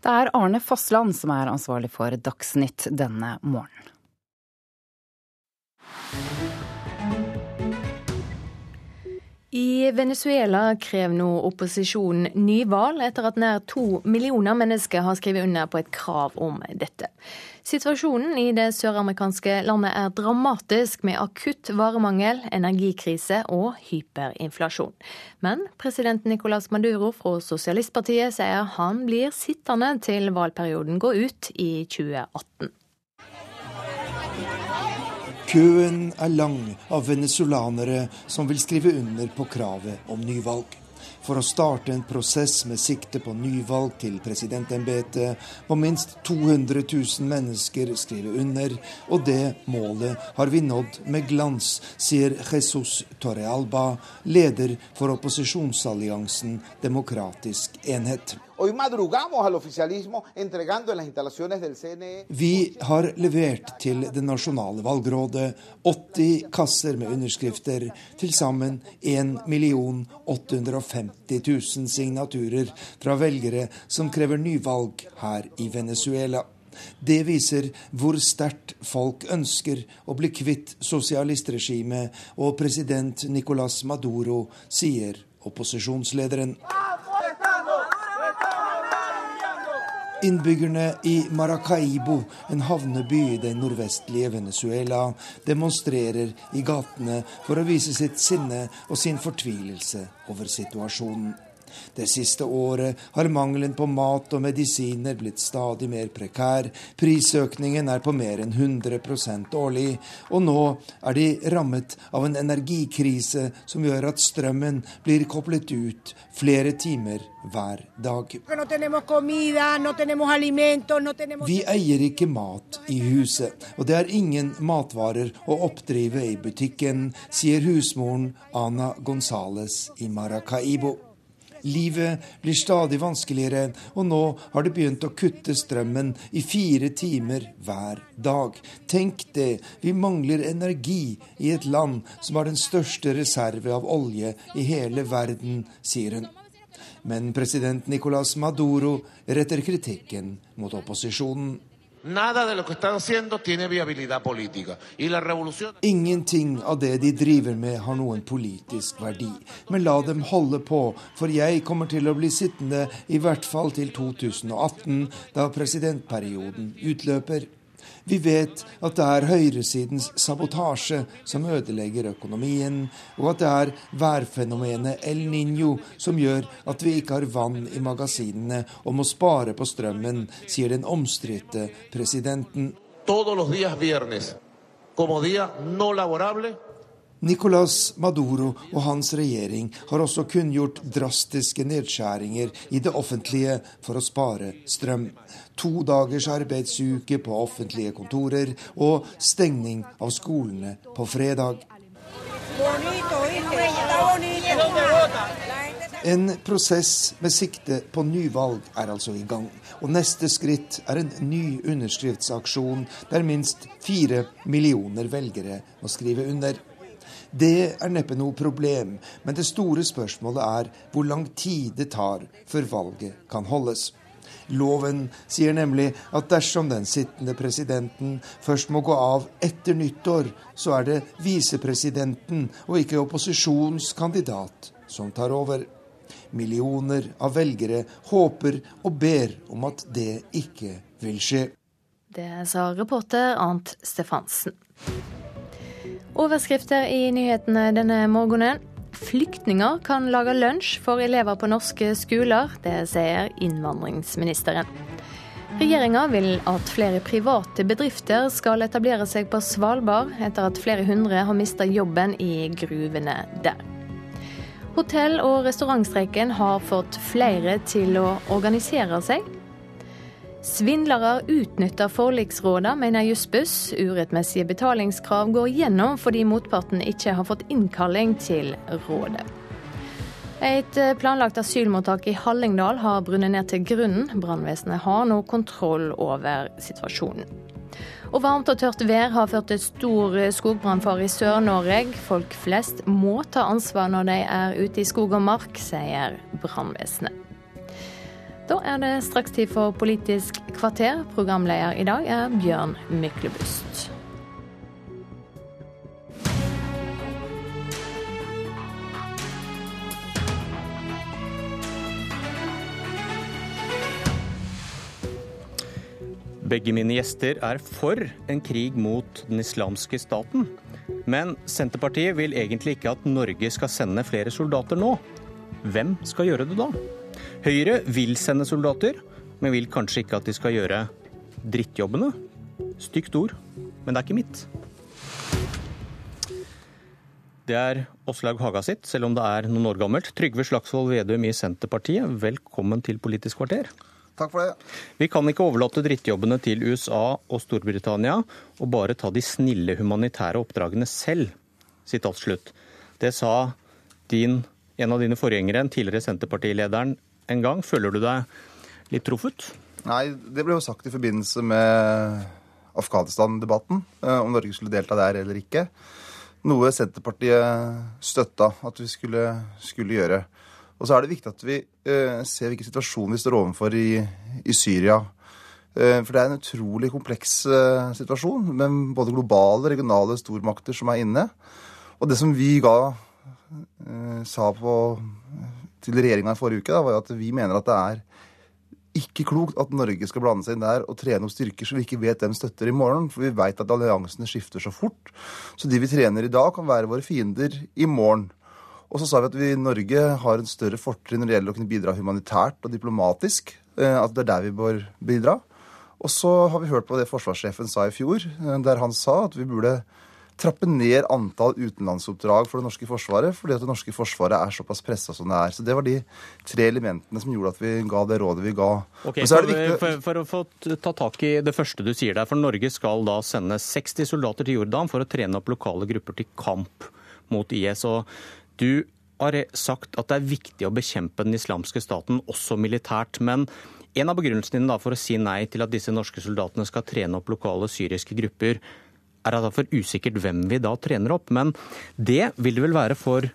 Det er Arne Fossland som er ansvarlig for Dagsnytt denne morgenen. I Venezuela krever nå opposisjonen nyvalg, etter at nær to millioner mennesker har skrevet under på et krav om dette. Situasjonen i det søramerikanske landet er dramatisk, med akutt varemangel, energikrise og hyperinflasjon. Men president Nicolas Maduro fra Sosialistpartiet sier han blir sittende til valgperioden går ut i 2018. Køen er lang av venezuelanere som vil skrive under på kravet om nyvalg. For å starte en prosess med sikte på nyvalg til presidentembetet må minst 200 000 mennesker skrive under, og det målet har vi nådd med glans, sier Jesus Torrealba, leder for opposisjonsalliansen Demokratisk enhet. Hoy madrugamos al oficialismo entregando en las instalaciones del CNE. Vi har levert til det nasjonale valgrådet 80 kasser med underskrifter, til sammen 1 850 000 signaturer fra velgere som krever nyvalg her i Venezuela. Det viser hvor sterkt folk ønsker å bli kvitt sosialistregimet og president Nicolas Maduro, sier opposisjonslederen. Innbyggerne i Maracaibo, en havneby i det nordvestlige Venezuela, demonstrerer i gatene for å vise sitt sinne og sin fortvilelse over situasjonen. Det siste året har mangelen på mat og medisiner blitt stadig mer prekær. Prisøkningen er på mer enn 100% årlig. Og nå er de rammet av en energikrise som gjør at strømmen blir koblet ut flere timer hver dag. Vi eier ikke mat i huset, og det er ingen matvarer å oppdrive i butikken, sier husmoren Ana Gonzales i Maracaibo. Livet blir stadig vanskeligere, og nå har det begynt å kutte strømmen i fire timer hver dag. Tenk det, vi mangler energi i et land som har den største reserve av olje i hele verden, sier hun. Men president Nicolas Maduro retter kritikken mot opposisjonen. Ingenting av det de driver med har noen politisk verdi. Men la dem holde på, for jeg kommer til å bli sittende i hvert fall til 2018, da presidentperioden utløper. Vi vet at det er høyresidens sabotasje som ødelegger økonomien, og at det er værfenomenet El Niño som gjør at vi ikke har vann i magasinene og må spare på strømmen, sier den omstridte presidenten. Nicolas Maduro og hans regjering har også kunngjort drastiske nedskjæringer i det offentlige for å spare strøm to dagers arbeidsuke på offentlige kontorer og stengning av skolene på fredag. En prosess med sikte på nyvalg er altså i gang. Og neste skritt er en ny underskriftsaksjon der minst fire millioner velgere må skrive under. Det er neppe noe problem, men det store spørsmålet er hvor lang tid det tar før valget kan holdes. Loven sier nemlig at dersom den sittende presidenten først må gå av etter nyttår, så er det visepresidenten og ikke opposisjonens kandidat som tar over. Millioner av velgere håper og ber om at det ikke vil skje. Det sa reporter Arnt Stefansen. Overskrifter i nyhetene denne morgenen. Flyktninger kan lage lunsj for elever på norske skoler. Det sier innvandringsministeren. Regjeringa vil at flere private bedrifter skal etablere seg på Svalbard, etter at flere hundre har mista jobben i gruvene der. Hotell- og restaurantstreiken har fått flere til å organisere seg. Svindlere utnytter forliksrådene, mener Jussbuss. Urettmessige betalingskrav går gjennom fordi motparten ikke har fått innkalling til rådet. Et planlagt asylmottak i Hallingdal har brunnet ned til grunnen. Brannvesenet har nå kontroll over situasjonen. Og varmt og tørt vær har ført til stor skogbrannfare i Sør-Norge. Folk flest må ta ansvar når de er ute i skog og mark, sier brannvesenet. Da er det straks tid for Politisk kvarter. Programleder i dag er Bjørn Myklebust. Begge mine gjester er for en krig mot den islamske staten. Men Senterpartiet vil egentlig ikke at Norge skal sende flere soldater nå. Hvem skal gjøre det da? Høyre vil sende soldater, men vil kanskje ikke at de skal gjøre drittjobbene. Stygt ord, men det er ikke mitt. Det er Åslaug Haga sitt, selv om det er noen år gammelt. Trygve Slagsvold Vedum i Senterpartiet, velkommen til Politisk kvarter. Takk for det. Vi kan ikke overlate drittjobbene til USA og Storbritannia, og bare ta de snille humanitære oppdragene selv. Sitat slutt. Det sa din, en av dine forgjengere, en tidligere Senterpartilederen, en gang. Føler du deg litt truffet? Nei, det ble jo sagt i forbindelse med Afghanistan-debatten, eh, om Norge skulle delta der eller ikke. Noe Senterpartiet støtta at vi skulle, skulle gjøre. Og så er det viktig at vi eh, ser hvilken situasjon vi står overfor i, i Syria. Eh, for det er en utrolig kompleks situasjon, med både globale og regionale stormakter som er inne. Og det som vi ga sa på til regjeringa i forrige uke, da, var at vi mener at det er ikke klokt at Norge skal blande seg inn der og trene opp styrker som vi ikke vet hvem støtter i morgen. For vi vet at alliansene skifter så fort. Så de vi trener i dag, kan være våre fiender i morgen. Og så sa vi at vi i Norge har en større fortrinn når det gjelder å kunne bidra humanitært og diplomatisk. Eh, at det er der vi bør bidra. Og så har vi hørt på det forsvarssjefen sa i fjor, eh, der han sa at vi burde trappe ned antall utenlandsoppdrag for det norske forsvaret, fordi at det norske forsvaret er såpass pressa som det er. Så Det var de tre elementene som gjorde at vi ga det rådet vi ga. Okay, for, viktig... for, for, å få ta tak i det første du sier der, for Norge skal da sende 60 soldater til Jordan for å trene opp lokale grupper til kamp mot IS. og du har sagt at det er viktig å bekjempe den islamske staten, også militært. Men en av begrunnelsene dine for å si nei til at disse norske soldatene skal trene opp lokale syriske grupper, er det for usikkert hvem vi da trener opp. Men det vil det vel være for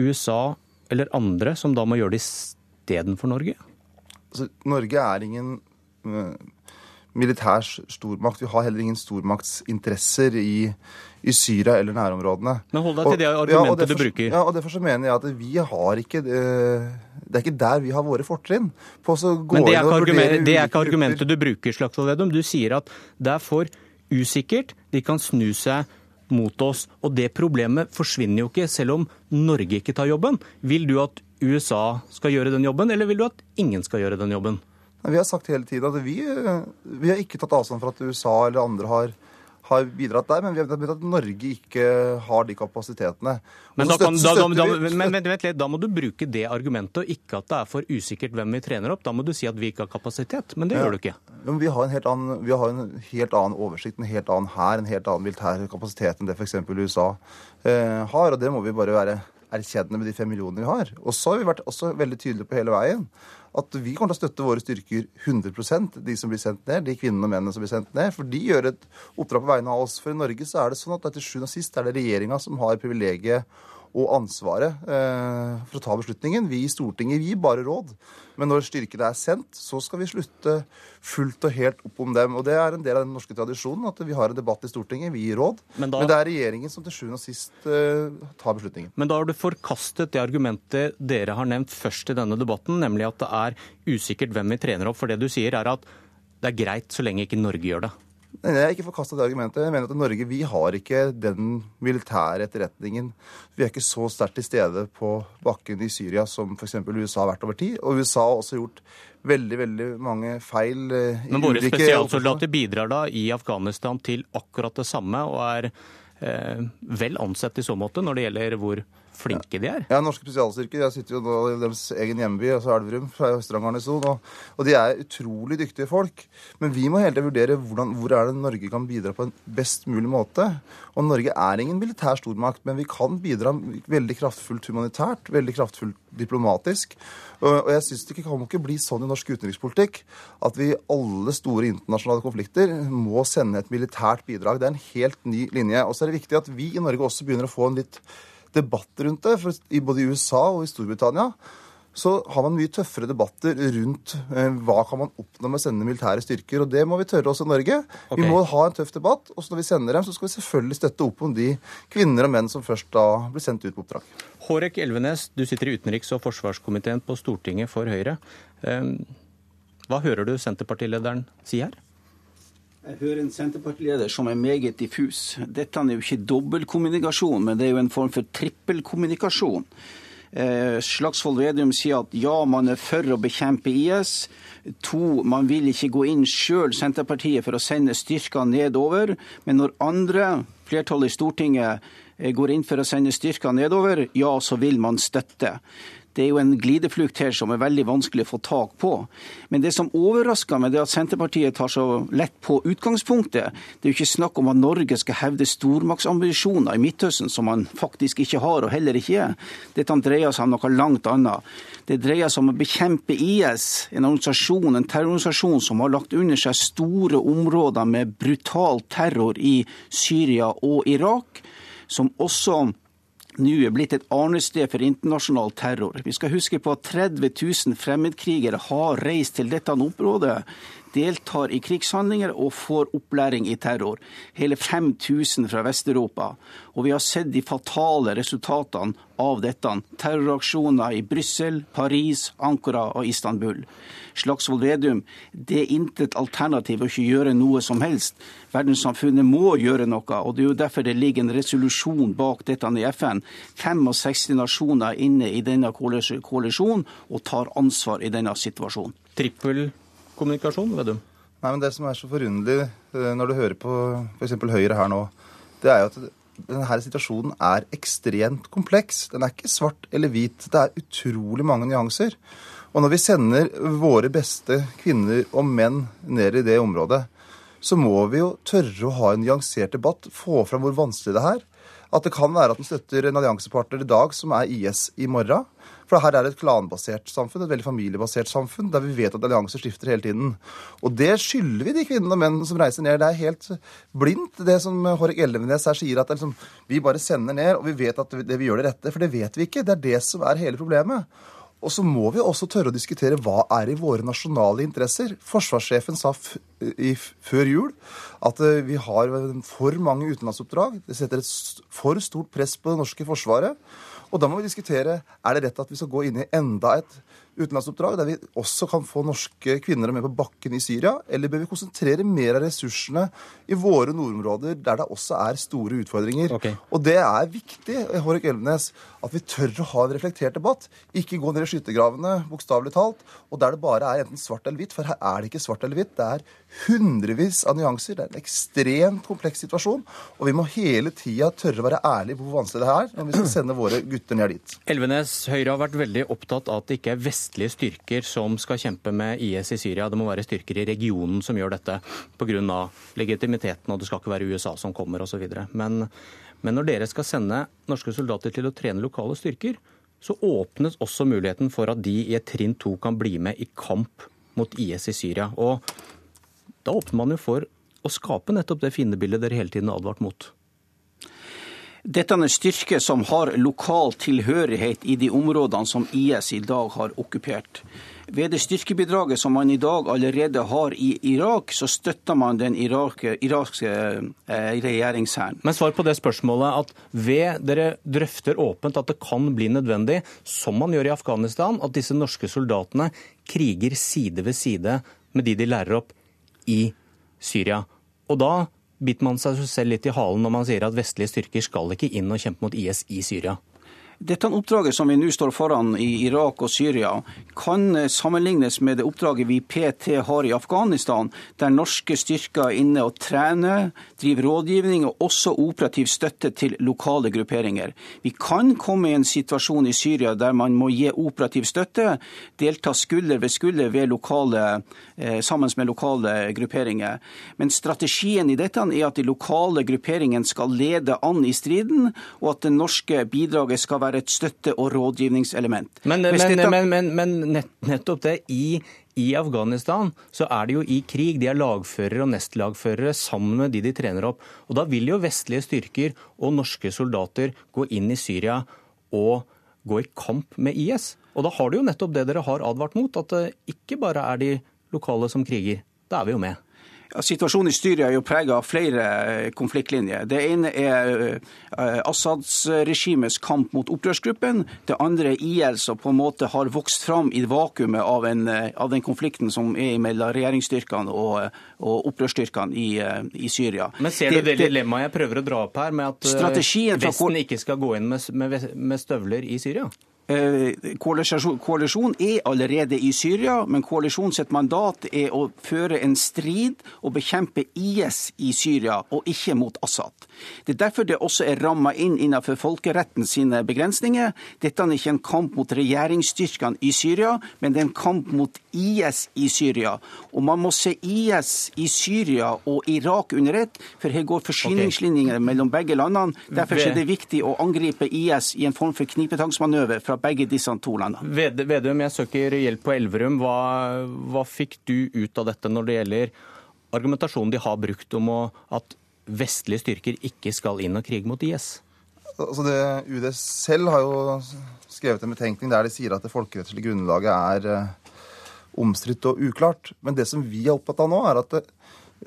USA eller andre som da må gjøre det istedenfor Norge? Altså, Norge er ingen uh, militær stormakt. Vi har heller ingen stormaktsinteresser i, i Syria eller nærområdene. Men hold deg til det argumentet ja, derfor, du bruker. Ja, og Derfor så mener jeg at vi har ikke eh, Det er ikke der vi har våre fortrinn. Men det er, ikke argument, det er ikke argumentet du bruker, Slagsvold Vedum. Du sier at det er for usikkert. De kan snu seg mot oss. Og det problemet forsvinner jo ikke selv om Norge ikke tar jobben. Vil du at USA skal gjøre den jobben, eller vil du at ingen skal gjøre den jobben? Vi har sagt hele tiden at vi, vi har ikke tatt avstand fra at USA eller andre har, har bidratt der, men vi har vet at Norge ikke har de kapasitetene. Men da, kan, da, da, men, men, da må du bruke det argumentet, og ikke at det er for usikkert hvem vi trener opp. Da må du si at vi ikke har kapasitet, men det ja. gjør du ikke. Men vi har en helt annen, vi har en helt annen oversikt, en helt annen hær, en helt annen militær kapasitet enn det f.eks. USA eh, har, og det må vi bare være erkjennende med de fem millionene vi har. Og så har vi vært også veldig tydelige på hele veien at vi kommer til å støtte våre styrker 100% de som blir sendt ned, de kvinnene og mennene som blir sendt ned. For de gjør et oppdrag på vegne av oss. For i Norge så er det sånn at til sjuende og sist er det regjeringa som har privilegiet og ansvaret eh, for å ta beslutningen. Vi i Stortinget gir bare råd. Men når styrkene er sendt, så skal vi slutte fullt og helt opp om dem. Og det er en del av den norske tradisjonen at vi har en debatt i Stortinget, vi gir råd. Men, da... men det er regjeringen som til sjuende og sist eh, tar beslutningen. Men da har du forkastet det argumentet dere har nevnt først i denne debatten, nemlig at det er usikkert hvem vi trener opp. For det du sier er at det er greit så lenge ikke Norge gjør det. Jeg har ikke forkasta det argumentet. Jeg mener at Norge vi har ikke den militære etterretningen. Vi er ikke så sterkt til stede på bakken i Syria som f.eks. USA har vært over tid. Og USA har også gjort veldig veldig mange feil. Eh, Men våre spesialsoldater bidrar da i Afghanistan til akkurat det samme, og er eh, vel ansett i så måte når det gjelder hvor flinke de er. Ja, norske spesialstyrker. Jeg sitter jo nå i deres egen hjemby, altså Elverum, fra Østerdal garnison, og, og, de er utrolig dyktige folk. Men vi må hele tiden vurdere hvordan, hvor er det Norge kan bidra på en best mulig måte. Og Norge er ingen militær stormakt, men vi kan bidra veldig kraftfullt humanitært, veldig kraftfullt diplomatisk. Og jeg synes Det kan ikke bli sånn i norsk utenrikspolitikk at vi i alle store internasjonale konflikter må sende et militært bidrag. Det er en helt ny linje. Og så er det viktig at vi i Norge også begynner å få en litt debatt rundt det. For i både USA og i Storbritannia så har man mye tøffere debatter rundt eh, hva kan man oppnå med å sende militære styrker. Og det må vi tørre også i Norge. Okay. Vi må ha en tøff debatt. Og når vi sender dem, så skal vi selvfølgelig støtte opp om de kvinner og menn som først da blir sendt ut på oppdrag. Hårek Elvenes, du sitter i utenriks- og forsvarskomiteen på Stortinget for Høyre. Eh, hva hører du Senterpartilederen si her? Jeg hører en Senterpartileder som er meget diffus. Dette er jo ikke dobbeltkommunikasjon, men det er jo en form for trippelkommunikasjon. Eh, Slagsvold Vedum sier at ja, man er for å bekjempe IS. To, man vil ikke gå inn sjøl, Senterpartiet, for å sende styrker nedover. Men når andre, flertallet i Stortinget, eh, går inn for å sende styrker nedover, ja, så vil man støtte. Det er jo en glideflukt her som er veldig vanskelig å få tak på. Men det som overrasker meg, det er at Senterpartiet tar så lett på utgangspunktet. Det er jo ikke snakk om at Norge skal hevde stormaktsambisjoner i Midtøsten, som man faktisk ikke har og heller ikke er. Dette dreier seg om noe langt annet. Det dreier seg om å bekjempe IS, en organisasjon, en terrororganisasjon som har lagt under seg store områder med brutal terror i Syria og Irak, som også nå er blitt et arnested for internasjonal terror. Vi skal huske på at 30 000 fremmedkrigere har reist til dette området deltar i krigshandlinger og får opplæring i terror. Hele 5000 fra Vest-Europa. Og vi har sett de fatale resultatene av dette. Terroraksjoner i Brussel, Paris, Ankara og Istanbul. Slagsvold Vedum, det er intet alternativ å ikke gjøre noe som helst. Verdenssamfunnet må gjøre noe, og det er jo derfor det ligger en resolusjon bak dette i FN. 65 nasjoner er inne i denne koalisjonen og tar ansvar i denne situasjonen. Trippel kommunikasjon, Vedum? Nei, men Det som er så forunderlig eh, når du hører på f.eks. Høyre her nå, det er jo at denne situasjonen er ekstremt kompleks. Den er ikke svart eller hvit. Det er utrolig mange nyanser. Og når vi sender våre beste kvinner og menn ned i det området, så må vi jo tørre å ha en nyansert debatt, få fram hvor vanskelig det er. At det kan være at den støtter en alliansepartner i dag som er IS i morgen. For her er det et klanbasert samfunn, et veldig familiebasert samfunn, der vi vet at allianser skifter hele tiden. Og det skylder vi de kvinnene og mennene som reiser ned. Det er helt blindt, det som Hårek Elvenes her sier, at liksom, vi bare sender ned, og vi vet at det vi gjør det rette. For det vet vi ikke. Det er det som er hele problemet. Og så må vi også tørre å diskutere hva er i våre nasjonale interesser. Forsvarssjefen sa før jul at eh, vi har for mange utenlandsoppdrag. Det setter et for stort press på det norske forsvaret. Og da må vi diskutere er det rett at vi skal gå inn i enda et utenlandsoppdrag der vi også kan få norske kvinner med på bakken i Syria? Eller bør vi konsentrere mer av ressursene i våre nordområder, der det også er store utfordringer? Okay. Og det er viktig Hårek Elvenes, at vi tør å ha en reflektert debatt. Ikke gå ned i skyttergravene, bokstavelig talt, og der det bare er enten svart eller hvitt. For her er det ikke svart eller hvitt. Det er hundrevis av nyanser. Det er en ekstremt kompleks situasjon. Og vi må hele tida tørre å være ærlige på hvor vanskelig det er når vi skal sende våre gutter ned dit. Elvenes, Høyre har vært veldig opptatt av at det ikke er vestlige styrker som skal kjempe med IS i Syria. Det må være styrker i regionen som gjør dette pga. legitimiteten, og det skal ikke være USA som kommer osv. Men, men når dere skal sende norske soldater til å trene lokale styrker, så åpnes også muligheten for at de i et trinn to kan bli med i kamp mot IS i Syria. Og da åpner man jo for å skape nettopp det fiendebildet dere hele tiden har advart mot. Dette er en styrke som har lokal tilhørighet i de områdene som IS i dag har okkupert. Ved det styrkebidraget som man i dag allerede har i Irak, så støtter man den irakske, irakske eh, regjeringshæren. Men svar på det spørsmålet at ved dere drøfter åpent at det kan bli nødvendig, som man gjør i Afghanistan, at disse norske soldatene kriger side ved side med de de lærer opp i Syria. Og da biter man seg selv litt i halen når man sier at vestlige styrker skal ikke inn og kjempe mot IS i Syria. Dette oppdraget som vi nå står foran i Irak og Syria, kan sammenlignes med det oppdraget vi PT har i Afghanistan, der norske styrker er inne og trener, driver rådgivning og også operativ støtte til lokale grupperinger. Vi kan komme i en situasjon i Syria der man må gi operativ støtte, delta skulder ved skulder ved lokale, eh, sammen med lokale grupperinger. Men strategien i dette er at de lokale grupperingene skal lede an i striden, og at det norske bidraget skal være et støtte- og rådgivningselement. Men, men, men, men nett, nettopp det. I, I, Afghanistan så er de jo i krig. De er lagførere og nestlagførere sammen med de de trener opp. Og Da vil jo vestlige styrker og norske soldater gå inn i Syria og gå i kamp med IS. Og da har du jo nettopp det dere har advart mot, at det ikke bare er de lokale som kriger. Da er vi jo med. Situasjonen i Syria er jo prega av flere eh, konfliktlinjer. Det ene er eh, Assads-regimets kamp mot opprørsgruppen. Det andre er IL som på en måte har vokst fram i vakuumet av, en, eh, av den konflikten som er mellom regjeringsstyrkene og, og opprørsstyrkene i, i, Syria. Men ser du det, det dilemmaet jeg prøver å dra opp her, med at Vesten ikke skal gå inn med, med, med støvler i Syria? Eh, koalisjon er allerede i Syria, men koalisjonens mandat er å føre en strid og bekjempe IS i Syria, og ikke mot Assad. Det er derfor det også er ramma inn innenfor folkeretten sine begrensninger. Dette er ikke en kamp mot regjeringsstyrkene i Syria, men det er en kamp mot IS i Syria. Og man må se IS i Syria og Irak under ett, for her går forsyningslinjene mellom begge landene. Derfor er det viktig å angripe IS i en form for knipetangsmanøver fra begge disse to landene. Vedum, jeg søker hjelp på Elverum. Hva, hva fikk du ut av dette når det gjelder argumentasjonen de har brukt om å, at vestlige styrker ikke skal inn og krige mot IS? Altså det, UD selv har jo skrevet en betenkning der de sier at det folkerettslige grunnlaget er uh, omstridt og uklart. Men det som vi er opptatt av nå, er at det,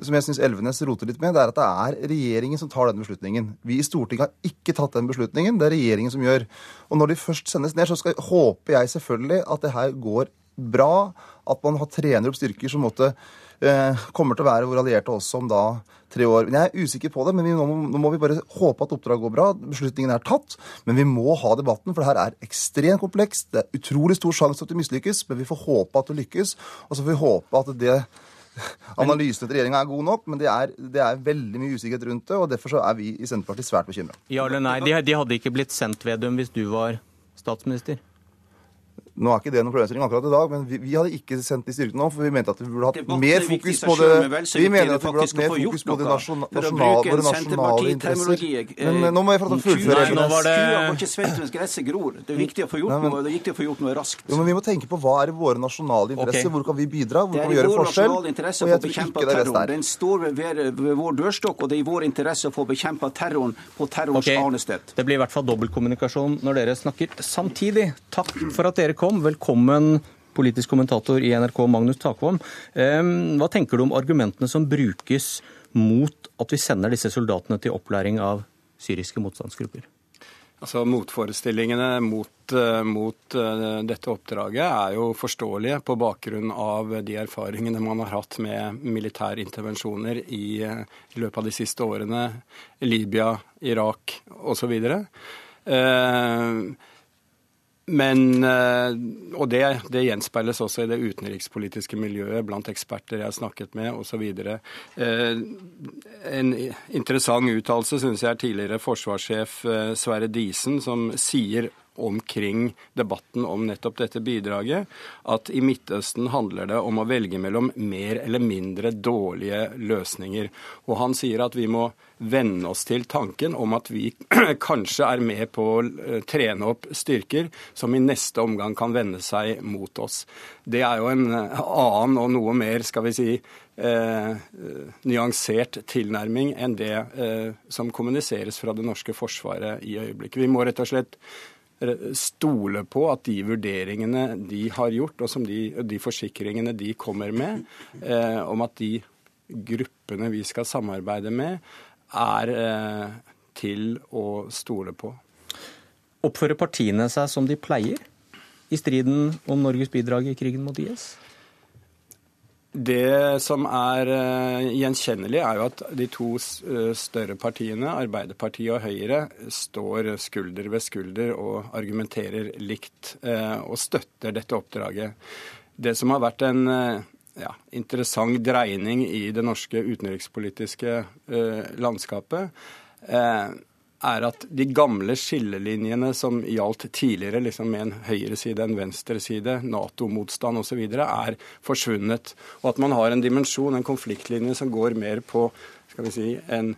som jeg syns Elvenes roter litt med, det er at det er regjeringen som tar den beslutningen. Vi i Stortinget har ikke tatt den beslutningen, det er regjeringen som gjør. Og når de først sendes ned, så skal, håper jeg selvfølgelig at det her går bra. At man har trener opp styrker som måtte, eh, kommer til å være våre allierte også om da tre år. Men Jeg er usikker på det, men nå, må, nå, må vi bare håpe at oppdraget går bra. Beslutningen er tatt. Men vi må ha debatten, for det her er ekstremt komplekst. Det er utrolig stor sjanse for at vi mislykkes, men vi får håpe at det lykkes. Og så får vi håpe at det Analysen til regjeringa er god nok, men det er, det er, veldig mye usikkerhet rundt det. og Derfor så er vi i Senterpartiet svært bekymra. Ja eller nei, de, de hadde ikke blitt sendt, Vedum, hvis du var statsminister? Nå er ikke det noen problemstilling akkurat i dag, men vi, vi, hadde ikke sendt de styrkene nå, for vi mente at vi burde hatt mer fokus på det Vi mener at vi burde hatt mer fokus på de nasjonale, våre nasjonale interesser. Men nå må jeg få fullføre. Nei, nå var det ikke svett mens gresset gror. Det er viktig å få gjort noe, det er viktig å få gjort noe raskt. Jo, men vi må tenke på hva er våre nasjonale interesser, hvor kan vi bidra, hvor kan vi gjøre forskjell? Det er i vår nasjonale interesse å få bekjempa terroren. Den står ved, ved, vår dørstokk, og det er i vår interesse å få bekjempa terroren på terrorens okay. arnested. Det blir i hvert fall dobbeltkommunikasjon når dere snakker samtidig. Takk for at dere kom. Kom. Velkommen politisk kommentator i NRK, Magnus Takvam. Hva tenker du om argumentene som brukes mot at vi sender disse soldatene til opplæring av syriske motstandsgrupper? Altså Motforestillingene mot, uh, mot uh, dette oppdraget er jo forståelige på bakgrunn av de erfaringene man har hatt med militærintervensjoner i, uh, i løpet av de siste årene. Libya, Irak osv. Uh, men, eh, Og det, det, gjenspeiles også i det utenrikspolitiske miljøet blant eksperter jeg har snakket med osv. Eh, en interessant uttalelse syns jeg er tidligere forsvarssjef eh, Sverre Disen, som sier omkring debatten om nettopp dette bidraget, at i Midtøsten handler det om å velge mellom mer eller mindre dårlige løsninger. Og han sier at vi må venne oss til tanken om at vi kanskje er med på å eh, trene opp styrker som i neste omgang kan vende seg mot oss. Det er jo en eh, annen og noe mer, skal vi si, eh, nyansert tilnærming enn det eh, som kommuniseres fra det norske forsvaret i øyeblikket. Vi må rett og slett stole på at de vurderingene de har gjort, og de, de, forsikringene de kommer med, eh, om at de gruppene vi skal samarbeide med, er eh, til å stole på. Oppfører partiene seg som de pleier i striden om Norges bidrag i krigen mot IS? Det som er uh, gjenkjennelig, er jo at de to uh, større partiene, Arbeiderpartiet og Høyre, står skulder ved skulder og argumenterer likt og støtter dette oppdraget. Det som har vært en ja, interessant dreining i det norske utenrikspolitiske landskapet, er at de gamle skillelinjene som gjaldt tidligere, liksom med en høyreside, en venstreside, Nato-motstand osv., er forsvunnet. Og at man har en dimensjon, en konfliktlinje, som går mer på skal vi si, en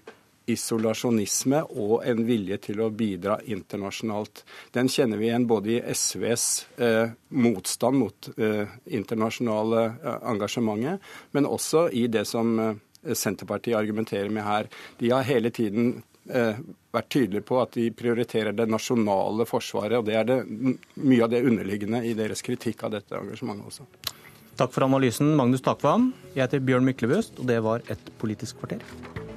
isolasjonisme og en vilje til å bidra internasjonalt. Den kjenner vi igjen både i SVs eh, motstand mot eh, internasjonale eh, engasjementet, men også i det som eh, Senterpartiet argumenterer med her. De har hele tiden Eh, vært tydelige på at de prioriterer det nasjonale forsvaret. og Det er det, mye av det underliggende i deres kritikk av dette engasjementet også. Takk for analysen, Magnus Takvam. Jeg heter Bjørn Myklebust, og det var Et politisk kvarter.